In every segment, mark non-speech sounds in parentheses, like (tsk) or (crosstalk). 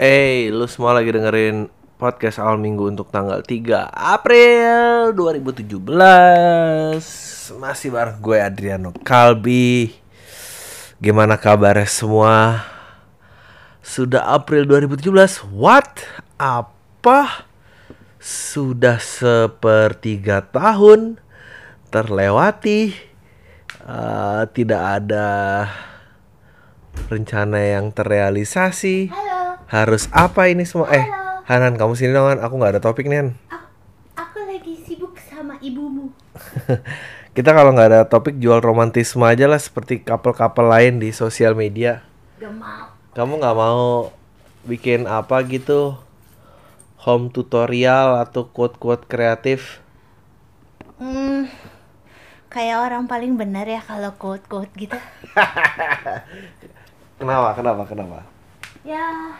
Eh, lu semua lagi dengerin podcast awal minggu untuk tanggal 3 April 2017 Masih bareng gue Adriano Kalbi Gimana kabarnya semua? Sudah April 2017 What? Apa? Sudah sepertiga tahun terlewati Eh, Tidak ada rencana yang terrealisasi Halo, harus apa ini semua eh Halo. Hanan kamu sini dong Han. aku nggak ada topik nih Han. aku, aku lagi sibuk sama ibumu. (laughs) kita kalau nggak ada topik jual romantisme aja lah seperti couple-couple lain di sosial media Gak mau. kamu nggak mau bikin apa gitu home tutorial atau quote-quote kreatif Hmm, kayak orang paling benar ya kalau quote-quote gitu. (laughs) kenapa kenapa kenapa Ya,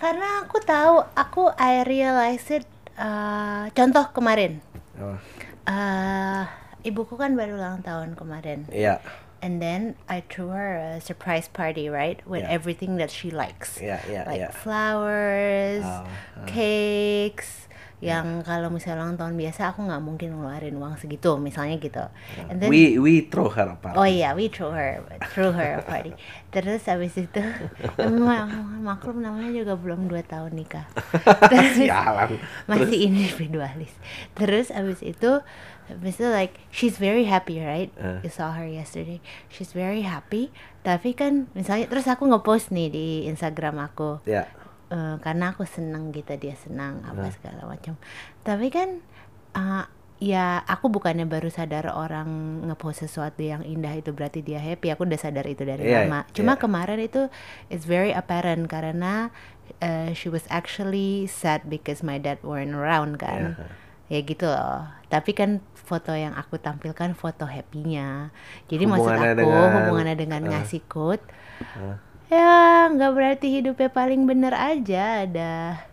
karena aku tahu, aku I realize it. uh, contoh kemarin, Apa? uh, ibuku kan baru ulang tahun kemarin, iya and then I threw her a surprise party, right, with Yeah. everything that she likes. iya iya like iya flowers, Ah, ah. cakes, yang kalau misalnya ulang tahun biasa aku nggak mungkin ngeluarin uang segitu, misalnya gitu. And then, we we throw her apart oh iya, we threw her, threw her a party. Terus habis itu, (laughs) emang maklum namanya juga belum dua tahun nikah. (laughs) Terus Sialan. masih individualis. Terus habis itu, habis itu like she's very happy, right? Uh. You saw her yesterday. She's very happy. Tapi kan misalnya terus aku ngepost nih di Instagram aku. ya Eh, karena aku seneng gitu dia senang apa Nah. segala macam tapi kan eh, ya aku bukannya baru sadar orang ngepost sesuatu yang indah itu berarti dia happy aku udah sadar itu dari Iya, lama cuma iya. kemarin itu it's very apparent karena eh, she was actually sad because my dad weren't around kan ya gitu loh tapi kan foto yang aku tampilkan foto happynya jadi maksud Hubungannya aku dengan- hubungannya dengan eh. ngasih quote Eh. Ya nggak berarti hidupnya paling bener aja ada.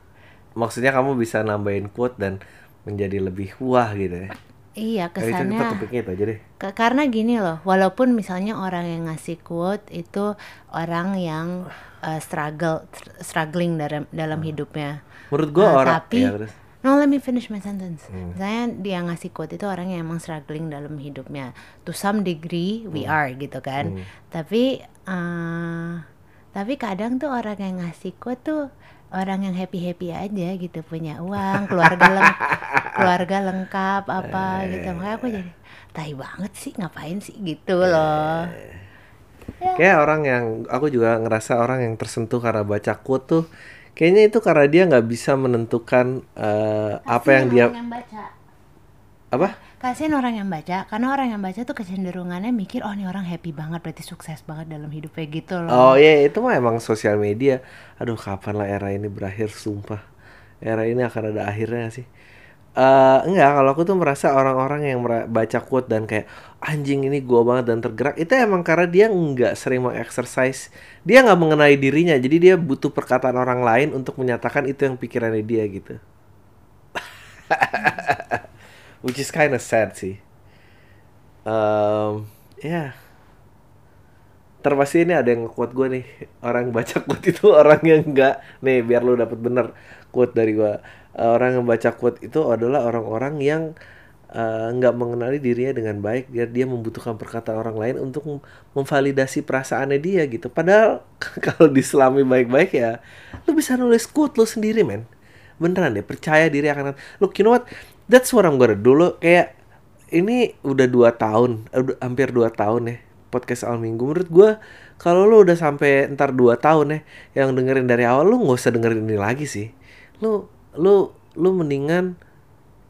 Maksudnya kamu bisa nambahin quote dan menjadi lebih wah gitu ya? Iya Ya, itu kita kesannya topiknya itu aja deh. Ke- karena gini loh walaupun misalnya orang yang ngasih quote itu orang yang uh, struggle tr- struggling dalam dalam hidupnya. Menurut gua Ah, orang tapi ya, terus. no let me finish my sentence. Hmm. misalnya dia ngasih quote itu orang yang emang struggling dalam hidupnya. To some degree we Hmm. are gitu kan. Tapi uh, tapi kadang tuh orang yang ngasih quote tuh orang yang happy happy aja gitu punya uang keluarga leng (laughs) keluarga lengkap apa gitu. Makanya aku jadi tai banget sih ngapain sih? Gitu loh. Kayak orang yang aku juga ngerasa orang yang tersentuh karena baca quote tuh kayaknya itu karena dia nggak bisa menentukan eh, apa yang dia yang baca. Apa kasihan orang yang baca karena orang yang baca tuh kecenderungannya mikir oh ini orang happy banget berarti sukses banget dalam hidupnya gitu loh. Oh iya itu mah emang sosial media. Aduh kapan lah era ini berakhir sumpah. Era ini akan ada akhirnya sih? Eh enggak kalau aku tuh merasa orang-orang yang baca quote dan kayak anjing ini gua banget dan tergerak itu emang karena dia nggak sering mengexercise. Dia nggak mengenai dirinya jadi dia butuh perkataan orang lain untuk menyatakan itu yang pikirannya dia gitu (laughs) which is kind of sad sih. Um, ya. Terpasti ini ada yang quote gue nih. Orang baca quote itu orang yang enggak nih biar lu dapat bener quote dari gue orang yang baca quote itu adalah orang-orang yang eh, nggak mengenali dirinya dengan baik. Dia dia membutuhkan perkataan orang lain untuk mem- memvalidasi perasaannya dia gitu. Padahal (laughs) kalau diselami baik-baik ya lu bisa nulis quote lu sendiri men. Beneran deh percaya diri akan look you know what that's what I'm gonna do lo. Kayak ini udah dua tahun eh, hampir dua tahun ya podcast awal minggu. Menurut gua kalau lu udah sampai ntar dua tahun ya yang dengerin dari awal lu nggak usah dengerin ini lagi sih. Lu lu lu mendingan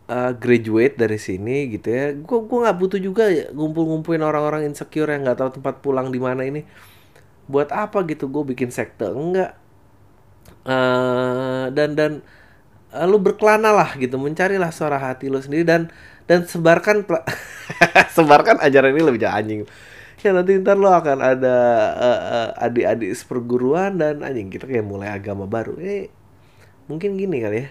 uh, graduate dari sini gitu ya. Gua gua nggak butuh juga ya ngumpul-ngumpulin orang-orang insecure yang nggak tahu tempat pulang di mana ini. Buat apa gitu? Gue bikin sekte. Enggak. Eh, dan dan eh, lu berkelana lah gitu mencarilah suara hati lu sendiri dan dan sebarkan (laughs) sebarkan ajaran ini lebih jangan anjing. Ya nanti ntar lo akan ada eh, eh, adik-adik seperguruan dan anjing kita kayak mulai agama baru. Eh mungkin gini kali ya.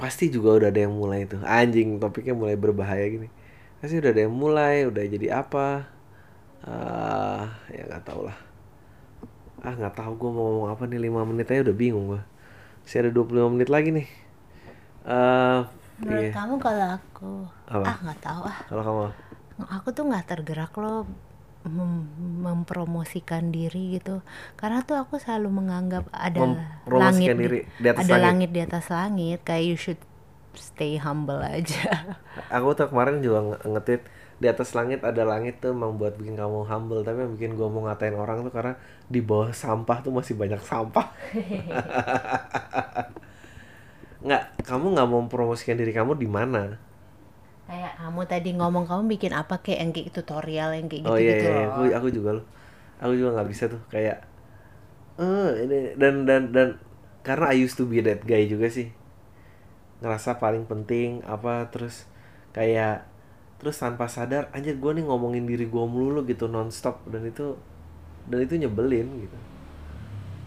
Pasti juga udah ada yang mulai tuh. Anjing topiknya mulai berbahaya gini. Pasti udah ada yang mulai udah jadi apa? Ah, ya nggak tahu lah. Ah nggak tahu gue mau ngomong apa nih 5 menit aja udah bingung gue masih ada 25 menit lagi nih. Eh Menurut iya. kamu kalau aku? Apa? ah nggak tahu ah. Kalau kamu? Aku tuh nggak tergerak loh mem- mempromosikan diri gitu. Karena tuh aku selalu menganggap ada langit di- diri di atas ada langit. langit di atas langit kayak you should stay humble aja. (laughs) Aku tuh kemarin juga nge- nge-tweet di atas langit ada langit tuh emang buat bikin kamu humble. Tapi yang bikin gue mau ngatain orang tuh karena di bawah sampah tuh masih banyak sampah. (laughs) Nggak kamu nggak mau mempromosikan diri kamu di mana? Kayak kamu tadi ngomong kamu bikin apa kayak yang kayak tutorial yang kayak gitu oh iya, gitu iya, iya. loh. Aku aku juga loh. Aku juga nggak bisa tuh kayak eh ini dan dan dan karena I used to be that guy juga sih. Ngerasa paling penting apa terus kayak terus tanpa sadar anjir gue nih ngomongin diri gue melulu gitu nonstop. Dan itu dan itu nyebelin gitu.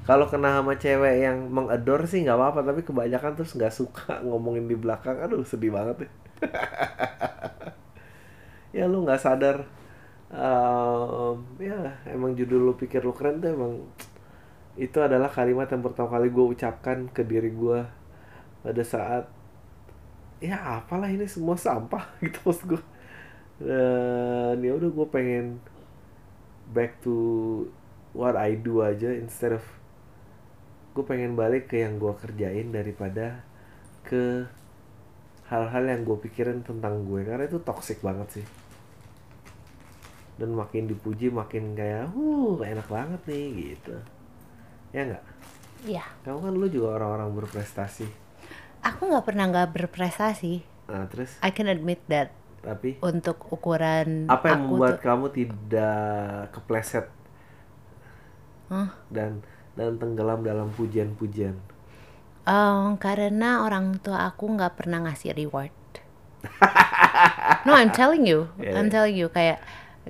Kalau kena sama cewek yang mengador sih nggak apa-apa tapi kebanyakan terus nggak suka (laughs) ngomongin di belakang. Aduh sedih banget ya (laughs) ya lu nggak sadar Ehm, ya emang judul lu pikir lu keren tuh emang itu adalah kalimat yang pertama kali gue ucapkan ke diri gue pada saat ya apalah ini semua sampah (laughs) gitu maksud gue dan ya udah gue pengen back to what I do aja instead of gue pengen balik ke yang gue kerjain daripada ke hal-hal yang gue pikirin tentang gue. Karena itu toxic banget sih. Dan makin dipuji makin kayak uh enak banget nih gitu. Ya nggak? Iya. Kamu kan lu juga orang-orang berprestasi. Aku nggak pernah nggak berprestasi. Nah terus? I can admit that tapi untuk ukuran apa yang aku membuat tuh kamu tidak kepleset Hah? dan dan tenggelam dalam pujian-pujian Em, karena orang tua aku nggak pernah ngasih reward. no, I'm telling you, (laughs) Yeah. I'm telling you kayak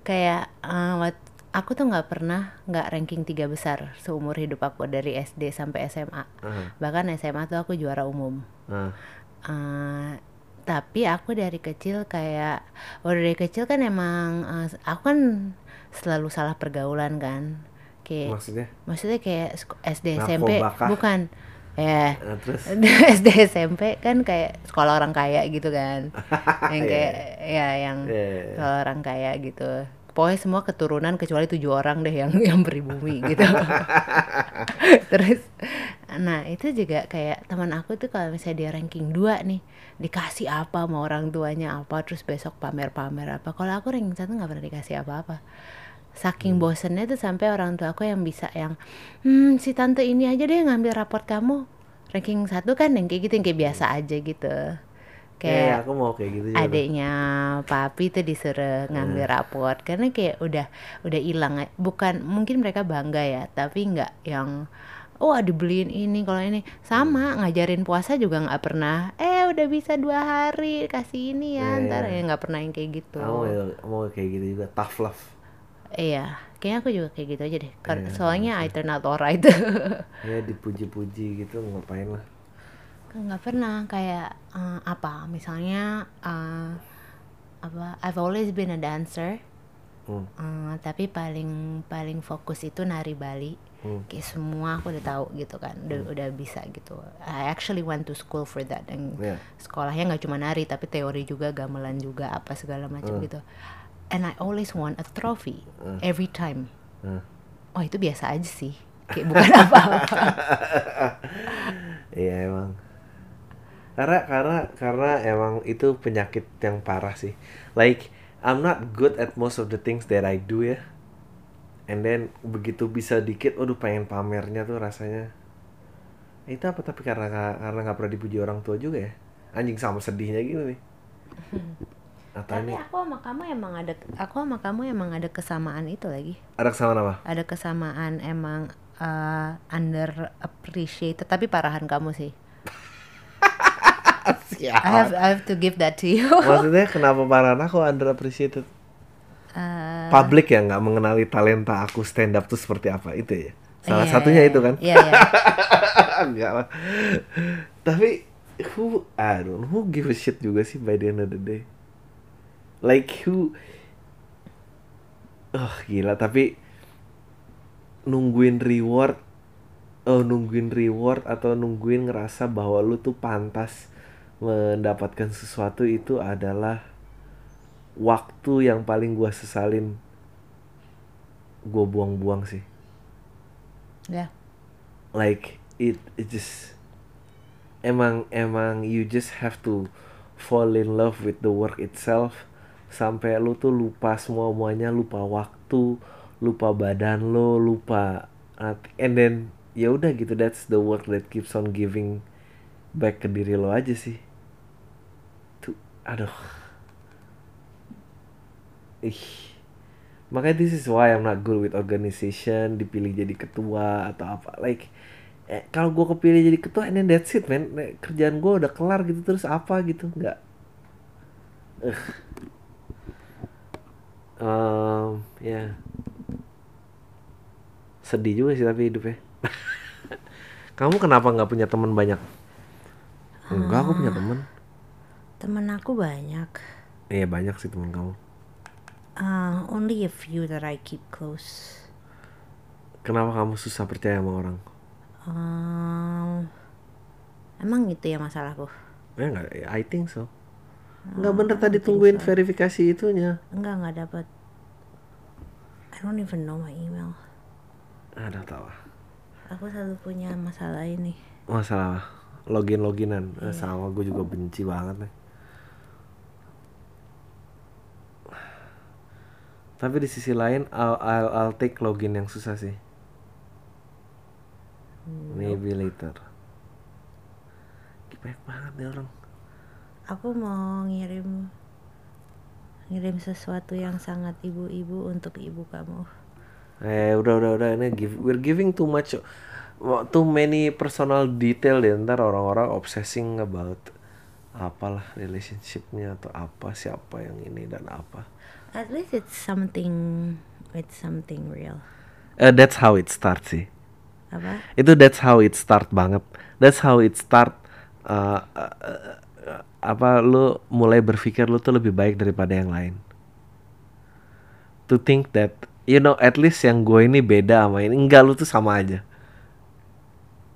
kayak wat- aku tuh nggak pernah nggak ranking tiga besar seumur hidup aku dari SD sampai SMA. Ah, Bahkan SMA tuh aku juara umum. ah, Eh, tapi aku dari kecil kayak, oh dari kecil kan emang eh, aku kan selalu salah pergaulan kan. Kayak maksudnya maksudnya kayak SD SMP Narkoba kah? bukan eh nah, terus (laughs) SD SMP kan kayak sekolah orang kaya gitu kan (laughs) yang Iya, kayak ya yang Iya, iya, iya. sekolah orang kaya gitu pokoknya semua keturunan kecuali tujuh orang deh yang yang pribumi gitu. (laughs) Terus nah itu juga kayak teman aku tuh kalau misalnya dia ranking 2 nih dikasih apa sama orang tuanya apa terus besok pamer-pamer apa. Kalau aku ranking satu nggak pernah dikasih apa-apa. Saking bosennya tuh sampai orang tua aku yang bisa yang hmm si tante ini aja deh ngambil raport kamu. Ranking satu kan yang kayak gitu yang kayak biasa aja gitu Iya, kayak aku mau kayak gitu adiknya papi tuh disuruh ngambil raport. Karena kayak udah udah hilang bukan mungkin mereka bangga ya tapi nggak yang oh dibeliin ini kalau ini. Sama ngajarin puasa juga nggak pernah eh udah bisa dua hari kasih ini ya Iya, ntar. Iya. ya nggak pernah yang kayak gitu. Aku mau, mau kayak gitu juga tough love. Iya kayaknya aku juga kayak gitu aja deh. Kar- Iya, soalnya I turn out alright. (laughs) Ya dipuji-puji gitu ngapain lah nggak pernah kayak eh, apa misalnya eh, apa I've always been a dancer hmm. Eh, tapi paling paling fokus itu nari Bali Hmm. kayak semua aku udah tahu gitu kan udah udah bisa gitu I actually went to school for that dan Iya. sekolahnya nggak cuma nari tapi teori juga gamelan juga apa segala macam gitu and I always want a trophy every time Hmm. oh itu biasa aja sih kayak bukan (laughs) apa-apa (laughs) Iya emang. Karena karena karena emang itu penyakit yang parah sih. Like I'm not good at most of the things that I do ya. And then begitu bisa dikit, aduh pengen pamernya tuh rasanya. Itu apa tapi karena karena nggak pernah dipuji orang tua juga ya. Anjing sama sedihnya gitu nih. (laughs) Atau tapi ini aku sama kamu emang ada aku sama kamu emang ada kesamaan itu lagi ada kesamaan apa? ada kesamaan emang uh, under appreciated tapi parahan kamu sih I have I have to give that to you Maksudnya kenapa parahan aku underappreciated? Uh, Publik ya nggak mengenali talenta aku stand up tuh seperti apa itu ya. Salah iya, satunya iya, itu kan. iya iya (laughs) Enggak lah. Tapi who I don't know, who give a shit juga sih by the end of the day. Like who Oh gila tapi nungguin reward oh nungguin reward atau nungguin ngerasa bahwa lu tuh pantas mendapatkan sesuatu itu adalah waktu yang paling gua sesalin. Gua buang-buang sih. Ya. like it it just emang emang you just have to fall in love with the work itself. Sampai lu tuh lupa semua muanya lupa waktu lupa badan lo lupa and then ya udah gitu that's the work that keeps on giving back ke diri lo aja sih. Tuh aduh. Ih. Makanya this is why I'm not good with organization dipilih jadi ketua atau apa. Like eh, kalau gue kepilih jadi ketua and then that's it man. Kerjaan gue udah kelar gitu terus apa gitu nggak. Ugh. Em, ya. Sedih juga sih tapi hidupnya. (laughs) Kamu kenapa nggak punya teman banyak enggak aku punya teman Temen aku banyak. iya banyak sih teman kamu Uh, only a few that I keep close. kenapa kamu susah percaya sama orang Um, emang gitu ya masalahku? ya nggak I think so nggak bener tadi tungguin verifikasi itunya Enggak, enggak dapat. I don't even know my email. ada tahu Aku selalu punya masalah ini. masalah login loginan Eh, sama gue juga benci banget nih. Tapi di sisi lain I'll, I'll, I'll take login yang susah sih. Maybe later. Banyak banget nih orang. Aku mau ngirim ngirim sesuatu yang sangat ibu-ibu untuk ibu kamu. Eh udah udah udah. Ini give, we're giving too much too many personal detail deh ntar orang-orang obsessing about apalah relationshipnya atau apa siapa yang ini dan apa. At least it's something it's something real. Eh that's how it starts sih. Apa? Itu that's how it start banget. That's how it start. eh, eh, eh, apa lu mulai berpikir lu tuh lebih baik daripada yang lain. To think that you know at least yang gue ini beda sama ini enggak lu tuh sama aja.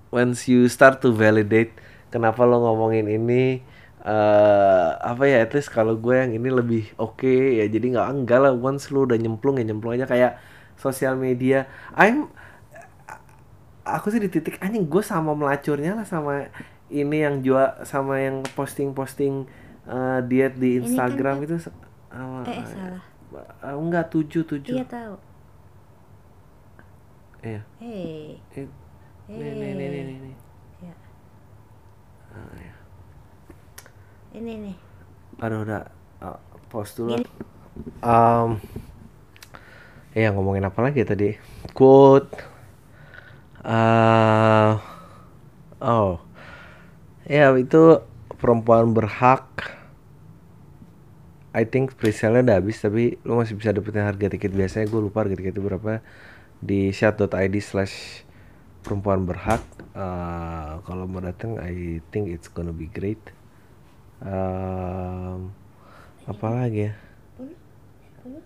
Once you start to validate kenapa lo ngomongin ini eh apa ya at least kalau gue yang ini lebih oke ya jadi nggak enggak lah once lu udah nyemplung ya nyemplung aja kayak sosial media I'm aku sih di titik anjing gue sama melacurnya lah sama ini yang jual sama yang posting-posting eh, diet di Ini kan Instagram kan- itu sama- Eh, salah. enggak tujuh tujuh Iya tahu. iya Hey. Eh, nih nih nih nih nih, nih. Ya. Ah, ya. Ini nih. aduh udah eh, post dulu um, ya ngomongin apa lagi tadi quote eh oh ya itu perempuan berhak I think presale-nya udah habis tapi lu masih bisa dapetin harga tiket biasanya gue lupa harga tiketnya berapa di chat.id slash perempuan berhak Eh, kalau mau datang I think it's gonna be great. Em, apa lagi ya?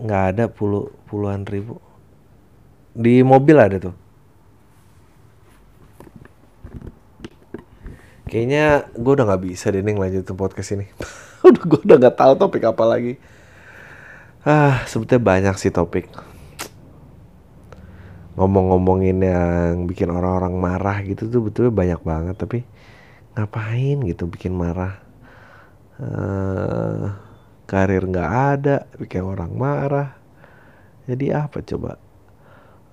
Nggak ada puluh puluhan ribu. Di mobil ada tuh. Kayaknya gue udah nggak bisa deh lanjutin podcast ini. (laughs) Udah gue udah nggak tahu topik apa lagi. Ah sebetulnya banyak sih topik ngomong-ngomongin yang bikin orang-orang marah gitu tuh betulnya banyak banget tapi ngapain gitu bikin marah? Eh karir nggak ada bikin orang marah. Jadi apa coba?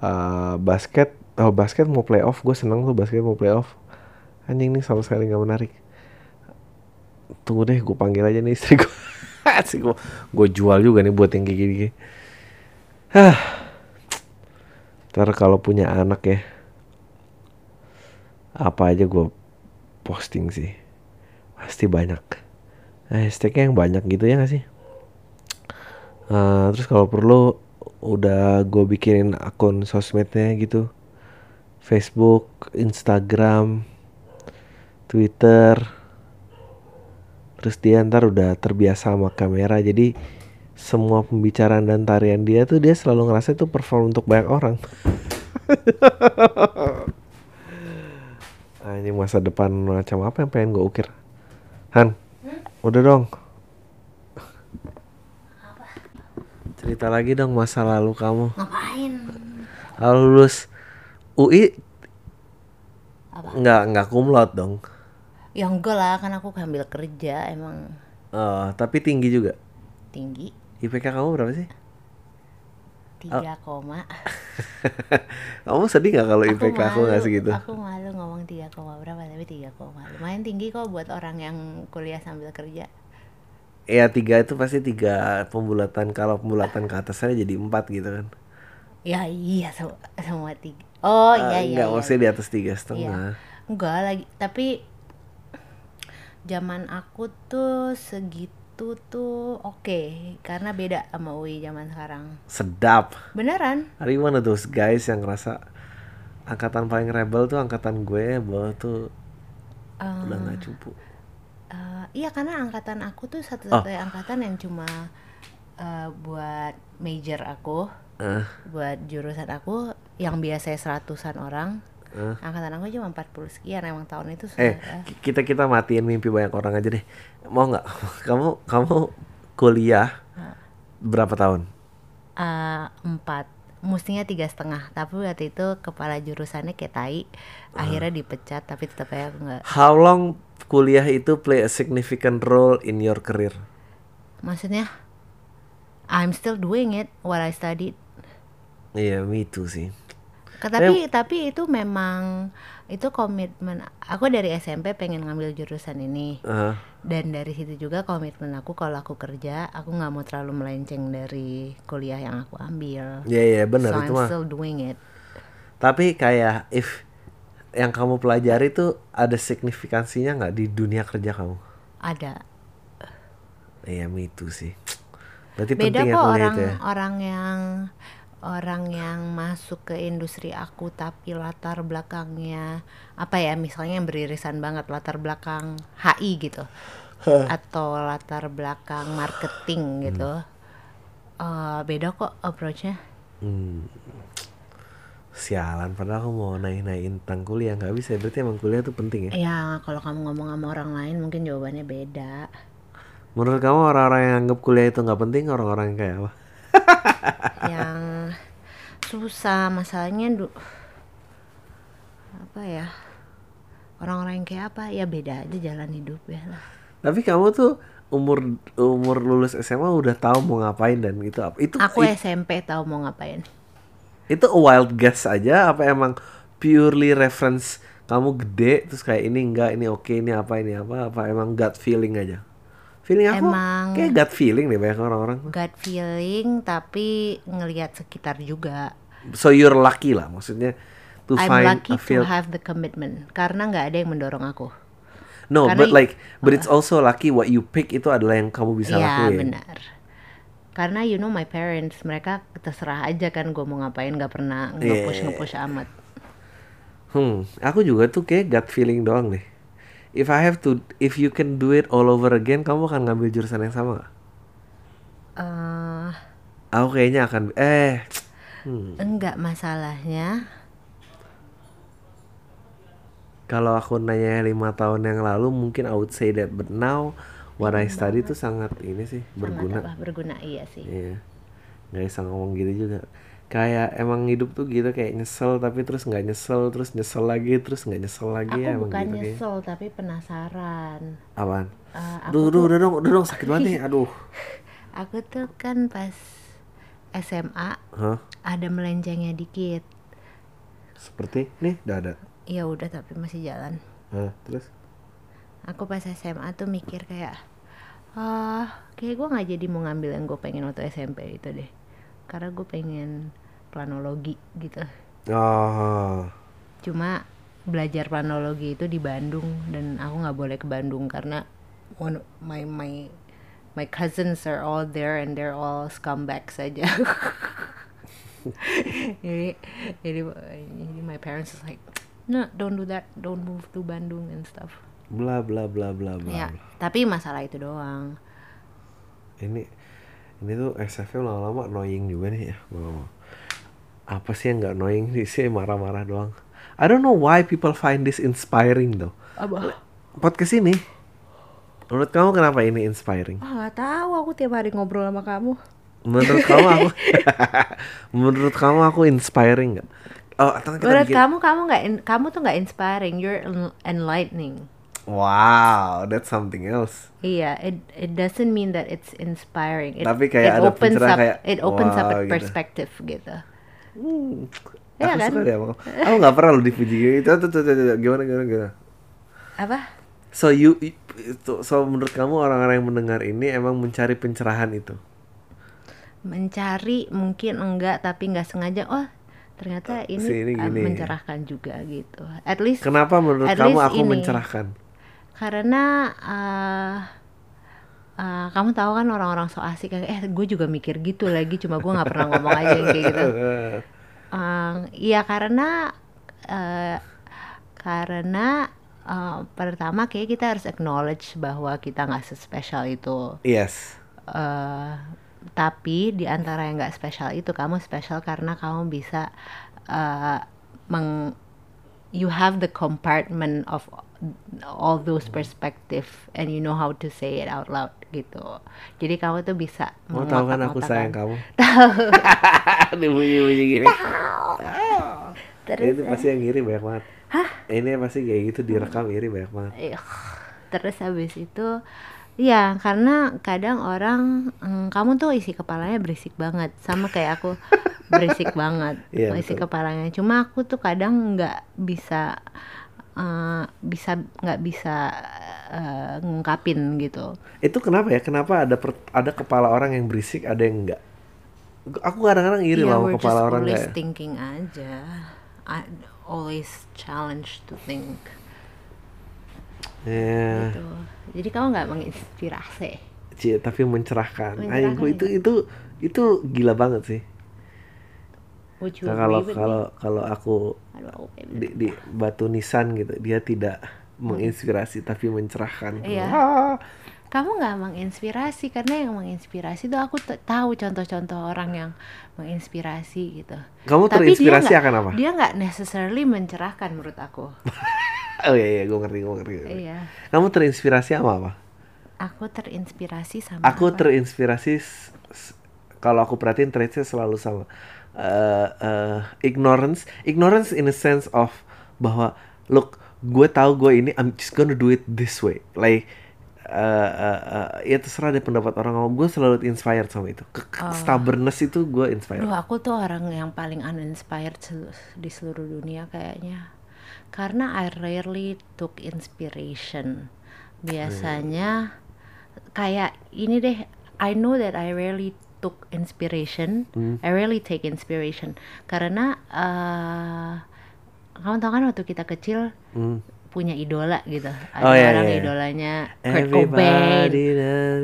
Eh basket oh basket mau playoff gue seneng tuh basket mau playoff. Anjing nih sama sekali nggak menarik. Tunggu deh gue panggil aja nih istri gue (laughs) gue jual juga nih buat yang gini Hah. Ntar kalau punya anak ya apa aja gue posting sih. Pasti banyak. Hashtagnya yang banyak gitu ya gak sih? Eh, terus kalau perlu udah gue bikinin akun sosmednya gitu. Facebook Instagram Twitter. Terus dia ntar udah terbiasa sama kamera jadi semua pembicaraan dan tarian dia tuh dia selalu ngerasa itu perform untuk banyak orang (laughs) Anjing masa depan macam apa yang pengen gue ukir? Han, udah dong. Cerita lagi dong masa lalu kamu. Ngapain? Lalu lulus UI Apa? nggak nggak kumlot dong. Ya enggak lah, kan aku ambil kerja emang Eh, tapi tinggi juga. tinggi IPK kamu berapa sih? tiga koma. (laughs) kamu sedih nggak kalau IPK aku malu, nggak segitu? Aku malu ngomong tiga koma berapa tapi tiga koma. Lumayan tinggi kok buat orang yang kuliah sambil kerja. Ya tiga itu pasti tiga pembulatan. Kalau pembulatan ke atasnya jadi empat gitu kan? Ya iya semua, semua tiga. Oh iya Eh, iya. Nggak, iya. maksudnya di atas tiga Iya. setengah. Enggak lagi, tapi zaman aku tuh segitu tuh oke karena beda sama UI zaman sekarang. Sedap. Beneran? Are you one of those guys yang ngerasa angkatan paling rebel tuh angkatan gue bahwa tuh Eh, udah nggak cupu. eh, iya karena angkatan aku tuh Oh. satu-satunya angkatan yang cuma eh, buat major aku, Eh, buat jurusan aku yang biasanya seratusan orang. Eh. Angkatan aku cuma 40 sekian emang tahun itu Eh, sudah- ki- kita kita matiin mimpi banyak orang aja deh. Mau nggak? (laughs) Kamu kamu kuliah berapa tahun? Eh, empat mestinya tiga setengah tapi waktu itu kepala jurusannya kayak tai akhirnya dipecat tapi tetap aja aku nggak How long kuliah itu play a significant role in your career? maksudnya I'm still doing it what I studied Iya, me too sih. Tapi tapi itu memang itu komitmen aku dari SMP pengen ngambil jurusan ini Eh, dan dari situ juga komitmen aku kalau aku kerja aku nggak mau terlalu melenceng dari kuliah yang aku ambil Iya iya benar so itu I'm mah. still doing it Tapi kayak if yang kamu pelajari tuh ada signifikansinya nggak di dunia kerja kamu? ada Iya, too sih. Berarti beda penting ya kok kuliah orang itu ya. orang yang orang yang masuk ke industri aku tapi latar belakangnya apa ya misalnya yang beririsan banget latar belakang HI gitu atau latar belakang marketing gitu Eh, beda kok approachnya Hmm. Sialan, padahal aku mau naik-naikin tentang kuliah nggak bisa. Berarti emang kuliah tuh penting ya. ya kalau kamu ngomong sama orang lain mungkin jawabannya beda Menurut kamu orang-orang yang anggap kuliah itu nggak penting, orang-orang kayak apa? (laughs) yang susah masalahnya du apa ya orang-orang yang kayak apa ya beda aja jalan hidup ya lah Tapi kamu tuh umur umur lulus SMA udah tahu mau ngapain dan gitu apa? Itu aku it- SMP tahu mau ngapain itu a wild guess aja apa emang purely reference kamu gede terus kayak ini enggak ini oke ini apa ini apa apa emang gut feeling aja feeling aku Emang- kayak gut feeling deh banyak orang-orang gut feeling tapi ngelihat sekitar juga. So you're lucky lah maksudnya to I'm find lucky a to field have the commitment karena nggak ada yang mendorong aku. No karena but like but it's also lucky what you pick itu adalah yang kamu bisa ya lakuin. benar. Karena you know my parents mereka terserah aja kan gue mau ngapain nggak pernah nge-push nge-push amat. Hmm, aku juga tuh kayak gut feeling doang deh. If I have to, if you can do it all over again, kamu akan ngambil jurusan yang sama gak? eh Aku kayaknya akan, eh, hmm, enggak masalahnya kalau aku nanya lima tahun yang lalu, mungkin I would say that, but now what I study tuh sangat ini sih sangat berguna. apa berguna iya sih Iya, nggak bisa ngomong gitu juga. Kayak emang hidup tuh gitu kayak nyesel tapi terus nggak nyesel terus nyesel lagi terus nggak nyesel lagi aku ya bukan gitu kayak. nyesel tapi penasaran Apaan? Eh, aku Aduh, aduh, udah dong, udah dong sakit banget nih. (laughs) Aduh. aku tuh kan pas SMA Hah? ada melencengnya dikit Seperti nih, udah ada. ya udah tapi masih jalan Hah, terus? aku pas SMA tuh mikir kayak ah kayak gue nggak jadi mau ngambil yang gue pengen waktu SMP itu deh karena gue pengen planologi gitu. Oh, cuma belajar planologi itu di Bandung dan aku nggak boleh ke Bandung karena one my my my cousins are all there and they're all scumbags saja (laughs) jadi jadi jadi my parents is like no don't do that. Don't move to Bandung and stuff. Bla bla bla bla bla. ya tapi masalah itu doang. Ini ini tuh SFM lama-lama annoying juga nih ya. Mau. apa sih yang nggak annoying sih marah-marah doang. I don't know why people find this inspiring though. Apa? Podcast ini, menurut kamu kenapa ini inspiring? Ah, nggak tahu aku tiap hari ngobrol sama kamu. Menurut kamu aku, (laughs) menurut kamu aku inspiring nggak? Oh, Menurut kamu kamu nggak kamu tuh nggak inspiring, you're en- enlightening. Wow, that's something else. Iya, it it doesn't mean that it's inspiring. It, Tapi kayak it ada opens up, kayak, it opens up wow, a gitu. perspective gitu. Hmm, Iya aku kan? suka deh. Aku nggak pernah lo dipuji gitu. Tuh, tuh, tuh, tuh. Gimana, gimana, gimana? Apa? So you, itu, so menurut kamu orang-orang yang mendengar ini emang mencari pencerahan itu? Mencari mungkin enggak tapi nggak sengaja. Oh, ternyata ini, si ini uh, gini. mencerahkan juga gitu. At least Kenapa menurut At kamu least aku ini. mencerahkan? Karena uh, uh, kamu tahu kan orang-orang so asik kayak eh gue juga mikir gitu lagi cuma gue nggak pernah ngomong aja yang kayak gitu. (laughs) Um, Iya karena eh, karena eh, pertama kayak kita harus acknowledge bahwa kita nggak sespesial itu. yes. Eh, tapi di antara yang nggak spesial itu kamu spesial karena kamu bisa eh, meng you have the compartment of all those perspective and you know how to say it out loud gitu. Jadi kamu tuh bisa Mau tahu kan aku sayang kamu? (laughs) Dipuji-puji (laughs) gini. Terus itu pasti yang iri banyak banget. Hah? Ini pasti kayak gitu direkam iri banyak banget. Terus habis itu ya karena kadang orang mm, kamu tuh isi kepalanya berisik banget sama kayak aku berisik (laughs) banget Iya, isi betul. kepalanya cuma aku tuh kadang nggak bisa eh, bisa nggak bisa eh, ngungkapin gitu Itu kenapa ya? Kenapa ada per- ada kepala orang yang berisik, ada yang enggak? Aku kadang-kadang iri Iya, loh kepala orang always kayak. thinking aja I always challenge to think Ya, gitu jadi kamu nggak menginspirasi Cie, tapi mencerahkan. Mencerahkan, Ayo, itu iya. itu itu gila banget sih. Nah, kalau kalau kalau aku di, di batu nisan gitu, dia tidak menginspirasi tapi mencerahkan. Iya. Ah. kamu nggak menginspirasi karena yang menginspirasi tuh aku tahu contoh-contoh orang yang menginspirasi gitu. Kamu Tapi terinspirasi akan apa? Dia nggak necessarily mencerahkan menurut aku. (laughs) Oh iya iya, gue ngerti, gue ngerti. iya. Kamu terinspirasi sama apa? Aku terinspirasi sama Aku apa? terinspirasi kalau aku perhatiin traitsnya selalu sama Eh, eh, ignorance, ignorance in a sense of bahwa look, gue tahu gue ini I'm just gonna do it this way, like eh, eh, eh, ya terserah deh pendapat orang ngomong. Gue selalu inspired sama itu. Ke- ke- stubbornness itu gue inspired. Duh, aku tuh orang yang paling uninspired di seluruh dunia kayaknya. Karena I rarely took inspiration. Biasanya kayak ini deh, I know that I rarely took inspiration. Hmm. I rarely take inspiration karena eh kamu tahu kan waktu kita kecil Hmm. Punya idola gitu. Ada Oh, iya, orang iya. idolanya Kurt Cobain,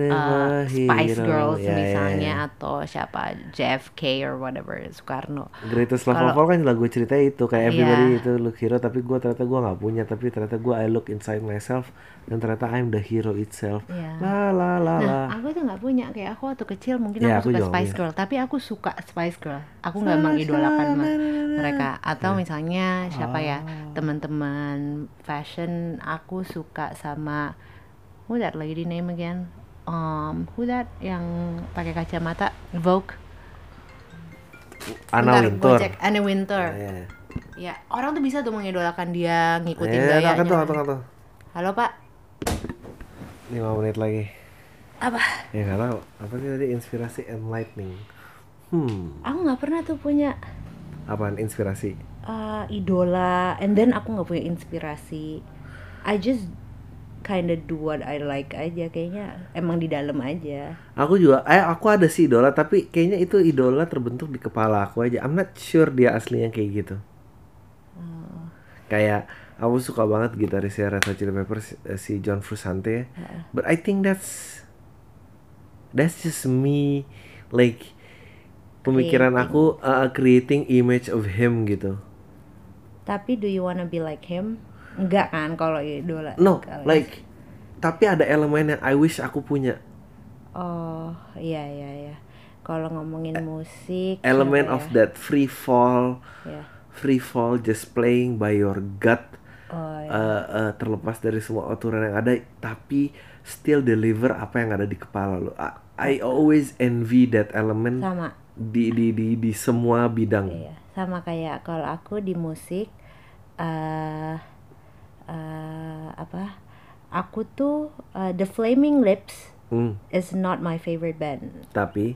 uh, Spice. Girls Ya, ya, misalnya ya. atau siapa JFK or whatever Soekarno. Greatest Love Kalau- of All kan lagu cerita itu kayak Iya. everybody itu look hero tapi gue ternyata gue nggak punya tapi ternyata gue I look inside myself dan ternyata I'm the hero itself Iya. la la la la Nah, aku tuh nggak punya kayak aku waktu kecil mungkin Ya, aku, aku suka juga Spice. Girl, tapi aku suka Spice Girl. Aku nggak mengidolakan me- mereka. Atau Iya. misalnya siapa ya Oh. teman-teman fashion, aku suka sama who that lady name again? Um, who that yang pakai kacamata Vogue? Anna Bentar, cek. Anna Wintour. ya Ya, orang tuh bisa tuh mengidolakan dia, ngikutin ya gayanya. tuh kan tuh tuh Halo Pak, lima menit lagi apa? ya nggak tahu apa sih tadi inspirasi enlightening hmm Aku nggak pernah tuh punya apaan inspirasi uh, idola and then aku nggak punya inspirasi. I just kinda do what I like aja kayaknya emang di dalam aja. Aku juga eh aku ada sih idola tapi kayaknya itu idola terbentuk di kepala aku aja. I'm not sure dia aslinya kayak gitu. Oh. kayak aku suka banget gitarisnya Red Hot Chili Peppers eh, si John Frusciante. But I think that's that's just me like pemikiran Creating. aku uh, creating image of him gitu tapi do you wanna be like him? Enggak kan kalau idola no Kalau- like tapi ada elemen yang I wish aku punya. Oh iya iya iya. Kalau ngomongin musik element apa of ya? that free fall Ya. free fall just playing by your gut Oh, ya. eh, eh, terlepas dari semua aturan yang ada tapi still deliver apa yang ada di kepala lo. I, I always envy that element sama. di di di di semua bidang. Iya, sama kayak kalau aku di musik eh eh, apa? Aku tuh eh, The Flaming Lips Hmm, is not my favorite band, tapi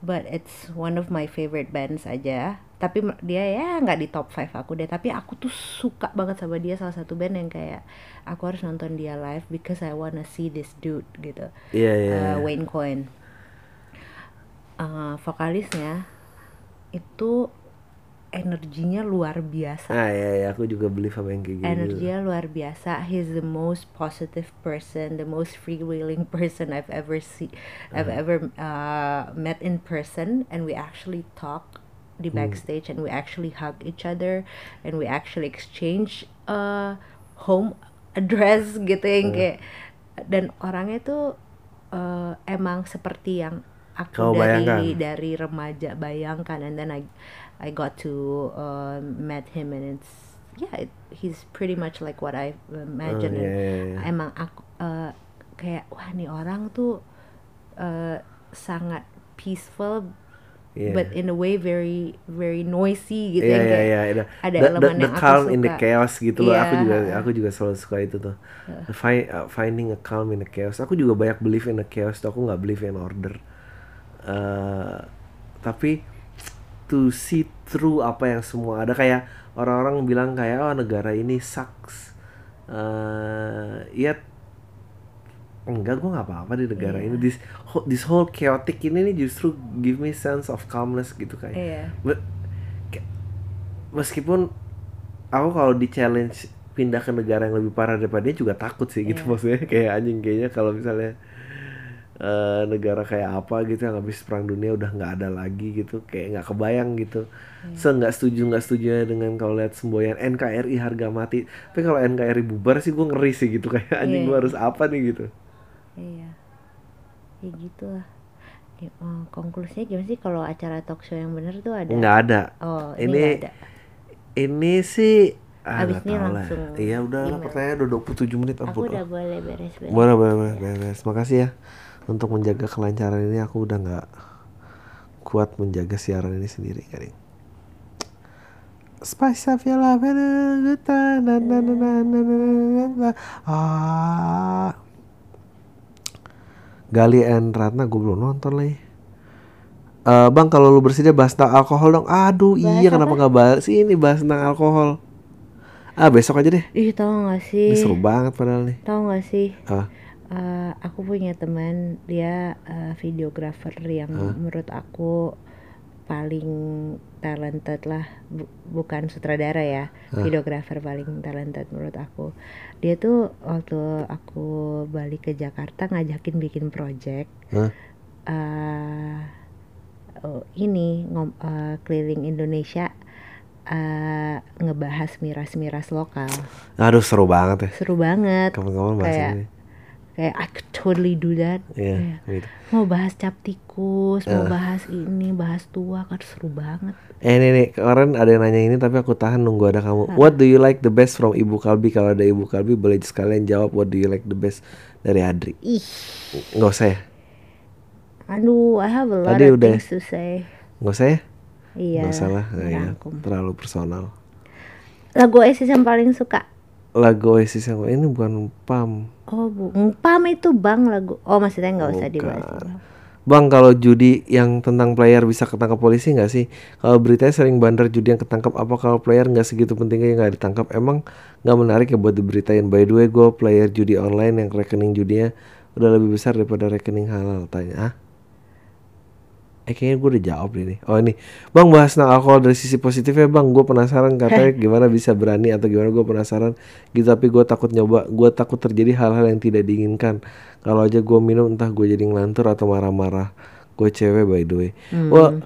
but it's one of my favorite bands aja. Tapi dia ya nggak di top 5 aku deh. Tapi aku tuh suka banget sama dia salah satu band yang kayak aku harus nonton dia live because I wanna see this dude gitu. iya iya Eh, iya. Wayne Coyne. Eh, vokalisnya itu energinya luar biasa. ah iya iya aku juga beli sama yang kayak gitu Energinya luar biasa. He's the most positive person, the most freewheeling person I've ever see, I've ever uh, met in person, and we actually talk di backstage, and we actually hug each other, and we actually exchange uh, home address (laughs) gitu yang kayak dan orangnya tuh uh, emang seperti yang aku Kau dari bayangkan. dari remaja bayangkan, and then I I got to uh, met him and it's yeah it, he's pretty much like what I Oh, imagine iya, iya, iya. emang aku uh, kayak wah nih orang tuh uh, sangat peaceful Iya. but in a way very very noisy gitu yang iya kayak iya ada the, the, elemen the yang aku calm in the suka. chaos gitu loh aku Iya. juga aku juga selalu suka itu tuh Fi- uh, finding a calm in the chaos aku juga banyak believe in the chaos tuh aku nggak believe in order Eh, tapi to see through apa yang semua ada kayak orang-orang bilang kayak oh negara ini sucks eh ya enggak gue nggak apa-apa di negara Iya. ini this whole, this whole chaotic ini nih justru give me sense of calmness gitu kayak Iya. Be- kayak- meskipun aku kalau di challenge pindah ke negara yang lebih parah daripada dia juga takut sih gitu Iya. maksudnya kayak anjing kayaknya kalau misalnya eh, negara kayak apa gitu yang habis perang dunia udah nggak ada lagi gitu kayak nggak kebayang gitu Iya. se nggak setuju nggak setuju dengan kalau lihat semboyan NKRI harga mati tapi kalau NKRI bubar sih gue ngeri sih gitu kayak anjing Iya. gue harus apa nih gitu Iya. Ya gitu lah. Ya, eh, konklusinya gimana sih kalau acara talk show yang bener tuh ada? nggak ada Oh, ini, ini ada. ini sih ah, Abis ini langsung iya udah lah pertanyaan udah 27 menit Aku ampun udah boleh beres-beres. Boleh, boleh, boleh, beres. Makasih ya untuk menjaga kelancaran ini. Aku udah nggak kuat menjaga siaran ini sendiri, Garing. Spice of your love and a good time. Na, na, na, na, na, na, na. Ah. Gali and Ratna gue belum nonton lagi. Eh bang kalau lu bersedia bahas tentang alkohol dong. Aduh Bahas iya kenapa nggak bahas ini bahas tentang alkohol. Ah besok aja deh. Ih, tau gak sih? Ini seru banget padahal nih. Tahu gak sih? Ah. Eh, aku punya teman dia eh, videographer yang menurut aku paling talented lah Bu- bukan sutradara ya videographer paling talented menurut aku dia tuh waktu aku balik ke Jakarta ngajakin bikin project Hah? eh, oh, ini ngom- eh, keliling Indonesia eh, ngebahas miras-miras lokal Aduh seru banget ya. seru banget Kapan-kapan bahas Kayak- ini. Kayak I could totally do that Kayak, gitu. mau bahas cap tikus mau bahas ini bahas tua kan seru banget Eh nih nih kemarin ada yang nanya ini tapi aku tahan nunggu ada kamu. What do you like the best from Ibu Kalbi? Kalau ada Ibu Kalbi boleh sekalian jawab what do you like the best dari Adri. ih Nggak usah ya? aduh I have a lot Tadi of udah. things to say Nggak usah ya? iya Nggak usah lah, nggak ya. terlalu personal. lagu Oasis yang paling suka Lagu Oasis yang ini bukan Pam. oh bu pam itu bang lagu oh maksudnya nggak usah dibahas. Bang kalau judi yang tentang player bisa ketangkap polisi nggak sih? Kalau beritanya sering bandar judi yang ketangkap apa kalau player nggak segitu pentingnya nggak ditangkap? Emang nggak menarik ya buat diberitain? By the way, gue player judi online yang rekening judinya udah lebih besar daripada rekening halal. Tanya, ah? Eh kayaknya gue udah jawab ini. Oh ini, bang bahas tentang alkohol dari sisi positifnya bang. Gue penasaran katanya (laughs) gimana bisa berani atau gimana gue penasaran gitu. Tapi gue takut nyoba. Gue takut terjadi hal-hal yang tidak diinginkan. Kalau aja gue minum entah gue jadi ngelantur atau marah-marah. Gue cewek by the way. Wah,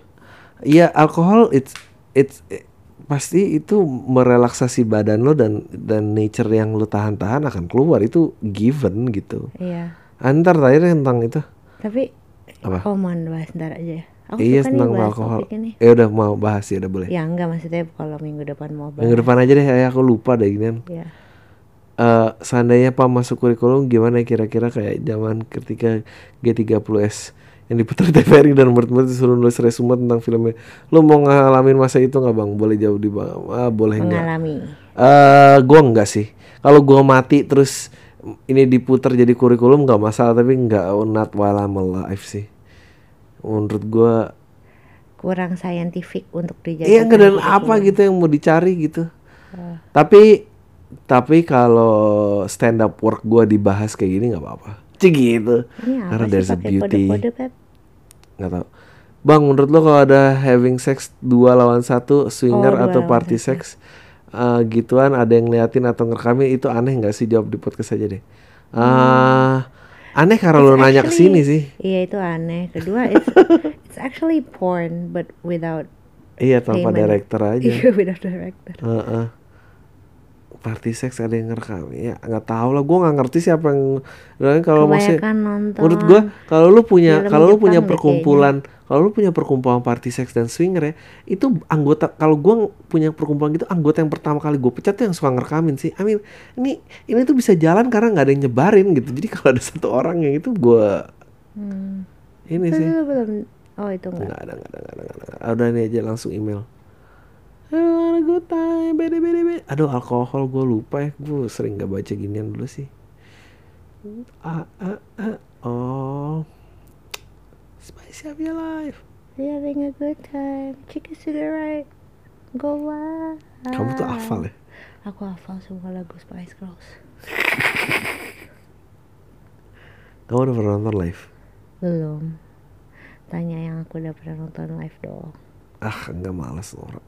iya alkohol it's it's eh, pasti itu merelaksasi badan lo dan dan nature yang lo tahan-tahan akan keluar itu given gitu. iya Antar terakhir tentang itu tapi Apa? oh mohon bahas ntar aja ya Aku iya tentang bahas alkohol. Ya udah mau bahas ya udah boleh. Ya enggak maksudnya kalau minggu depan mau bahas. Minggu depan aja deh, ya aku lupa deh ginian. Ya. Eh, seandainya Pak masuk kurikulum gimana kira-kira kayak zaman ketika G30S yang diputar (laughs) TVRI dan murid-murid disuruh nulis resume tentang filmnya. Lu mau ngalamin masa itu nggak bang? Boleh jauh di bang? Ah, boleh nggak? Mengalami. Eh, gua enggak sih. Kalau gua mati terus ini diputar jadi kurikulum nggak masalah, tapi nggak not while I'm alive sih. Menurut gua, Kurang saintifik untuk dijadikan. iya dan apa gitu yang mau dicari gitu. Tapi tapi kalau stand up work gua dibahas kayak gini nggak apa-apa. Cik gitu. Ini Karena pakai beauty. nggak tahu. Bang, menurut lo kalau ada having sex dua lawan satu, swinger Oh, atau party sex, eh, gituan ada yang ngeliatin atau ngerekamin itu aneh nggak sih? Jawab di podcast aja deh. Ah, aneh karena lo nanya ke sini sih. Iya itu aneh. Kedua (laughs) it's it's actually porn but without Iya, tanpa payment. director aja. (laughs) Iya without director. Heeh. Party sex ada yang ngerekam ya nggak tahu lah gue nggak ngerti siapa yang Soalnya kalau maksudnya nonton. menurut gue kalau lu punya kalau lu punya perkumpulan kalau lu punya perkumpulan party sex dan swinger ya itu anggota kalau gue punya perkumpulan gitu anggota yang pertama kali gue pecat tuh yang suka ngerekamin sih I mean ini ini tuh bisa jalan karena nggak ada yang nyebarin gitu jadi (laughs) kalau ada satu orang yang itu gue Hmm. ini Itu sih belum. Oh itu enggak. nggak ada nggak ada nggak ada, nggak ada. Ah, udah ini aja langsung email I want a good time, bede bede bede. Aduh alkohol gue lupa ya, gue sering gak baca ginian dulu sih. Ah, ah, ah. Oh, spicy of your life. We're having a good time. Chicken the right. Go wild. Kamu tuh hafal ya? Aku hafal semua lagu Spice Girls. (laughs) Kamu udah pernah nonton live? Belum. Tanya yang aku udah pernah nonton live dong. Ah, enggak males Nora.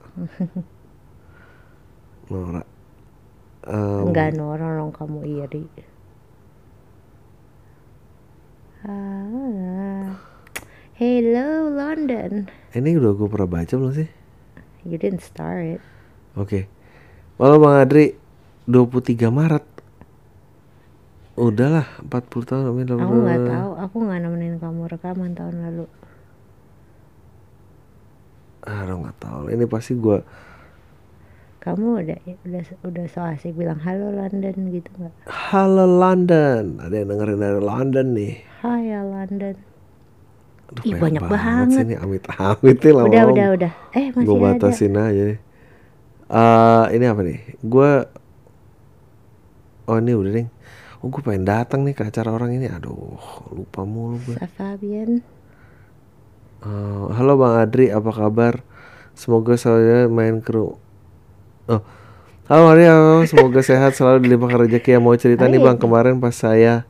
(laughs) Nora. Em, Enggak Nora dong kamu iri. Ah. Hello London. Ini udah gue pernah baca belum sih? You didn't start it. Oke. Malam Bang Adri 23 Maret. Udahlah 40 tahun Aku nggak tahu. Aku nggak nemenin kamu rekaman tahun lalu. Aduh nggak tahu. Ini pasti gua Kamu udah udah udah so asik bilang halo London gitu nggak? Halo London. Ada yang dengerin dari London nih. Hai ya London. Aduh, Ih, banyak banget. sih ini amit-amit nih lama Udah udah udah. Eh masih Gue ada. batasin aja nih. Eh, ini apa nih? Gue Oh ini udah nih. Oh gue pengen datang nih ke acara orang ini. Aduh lupa mulu gue. Fabian. Eh, halo Bang Adri, apa kabar? Semoga selalu main kru. Oh, halo Maria, semoga sehat selalu dilimpahkan rezeki. Yang mau cerita nih. Bang, kemarin pas saya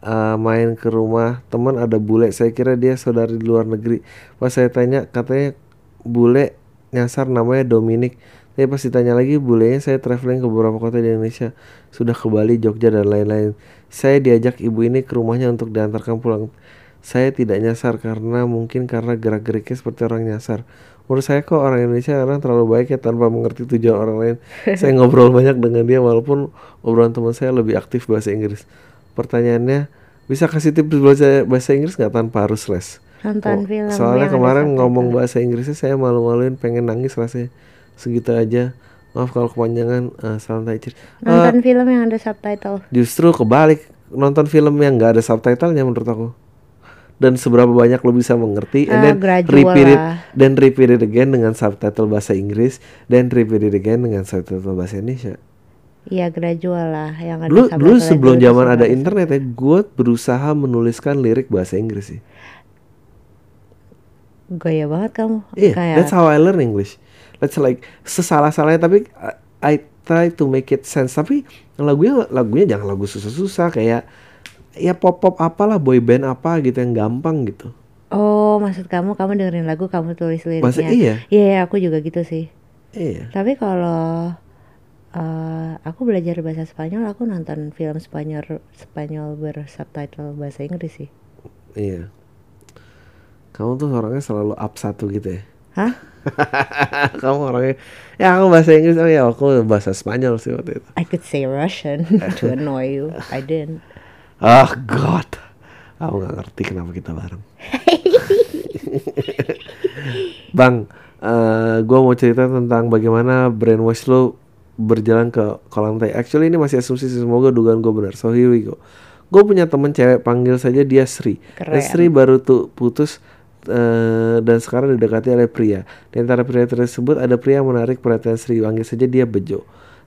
eh, main ke rumah teman ada bule. Saya kira dia saudari di luar negeri. Pas saya tanya, katanya bule nyasar namanya Dominic. Tapi pas ditanya lagi, bulenya saya traveling ke beberapa kota di Indonesia. Sudah ke Bali, Jogja, dan lain-lain. Saya diajak ibu ini ke rumahnya untuk diantarkan pulang. Saya tidak nyasar karena mungkin karena gerak-geriknya seperti orang nyasar. Menurut saya kok orang Indonesia kadang terlalu baik ya tanpa mengerti tujuan orang lain. (laughs) saya ngobrol banyak dengan dia walaupun obrolan teman saya lebih aktif bahasa Inggris. Pertanyaannya, bisa kasih tips bahasa, bahasa Inggris nggak tanpa harus les? Nonton Oh, film soalnya kemarin ngomong bahasa Inggrisnya saya malu-maluin pengen nangis rasanya segitu aja. Maaf kalau kepanjangan. eh, salam. Eh, Nonton film yang ada subtitle. Justru kebalik nonton film yang nggak ada subtitlenya menurut aku. Dan seberapa banyak lo bisa mengerti, and Ah, then repeat it, lah. repeat it again dengan subtitle bahasa Inggris, dan repeat it again dengan subtitle bahasa Indonesia. Iya gradual lah yang ada Dulu, dulu subtitle sebelum zaman ada internet ya, gue berusaha menuliskan lirik bahasa Inggris sih. Gaya banget kamu. Iya, Kayak that's how I learn English. That's like sesalah-salahnya tapi I, I try to make it sense. Tapi lagunya lagunya jangan lagu susah-susah kayak ya pop-pop apalah boy band apa gitu yang gampang gitu. Oh, maksud kamu kamu dengerin lagu kamu tulis liriknya. Bahasa iya. Iya, iya, aku juga gitu sih. Iya. Tapi kalau eh, aku belajar bahasa Spanyol, aku nonton film Spanyol Spanyol bersubtitle bahasa Inggris sih. Iya. Kamu tuh orangnya selalu up satu gitu ya. Hah? (laughs) Kamu orangnya ya aku bahasa Inggris oh ya aku bahasa Spanyol sih waktu itu. I could say Russian (laughs) to annoy you. I didn't. Oh God. Aku nggak ngerti kenapa kita bareng. (laughs) Bang, eh gue mau cerita tentang bagaimana brainwash lo berjalan ke kolam tai. Actually ini masih asumsi sih, semoga dugaan gue benar. So here we go. Gue punya temen cewek panggil saja dia Sri. Dan Keren. Sri baru tuh putus eh, dan sekarang didekati oleh pria. Di antara pria tersebut ada pria yang menarik perhatian Sri. Panggil saja dia Bejo.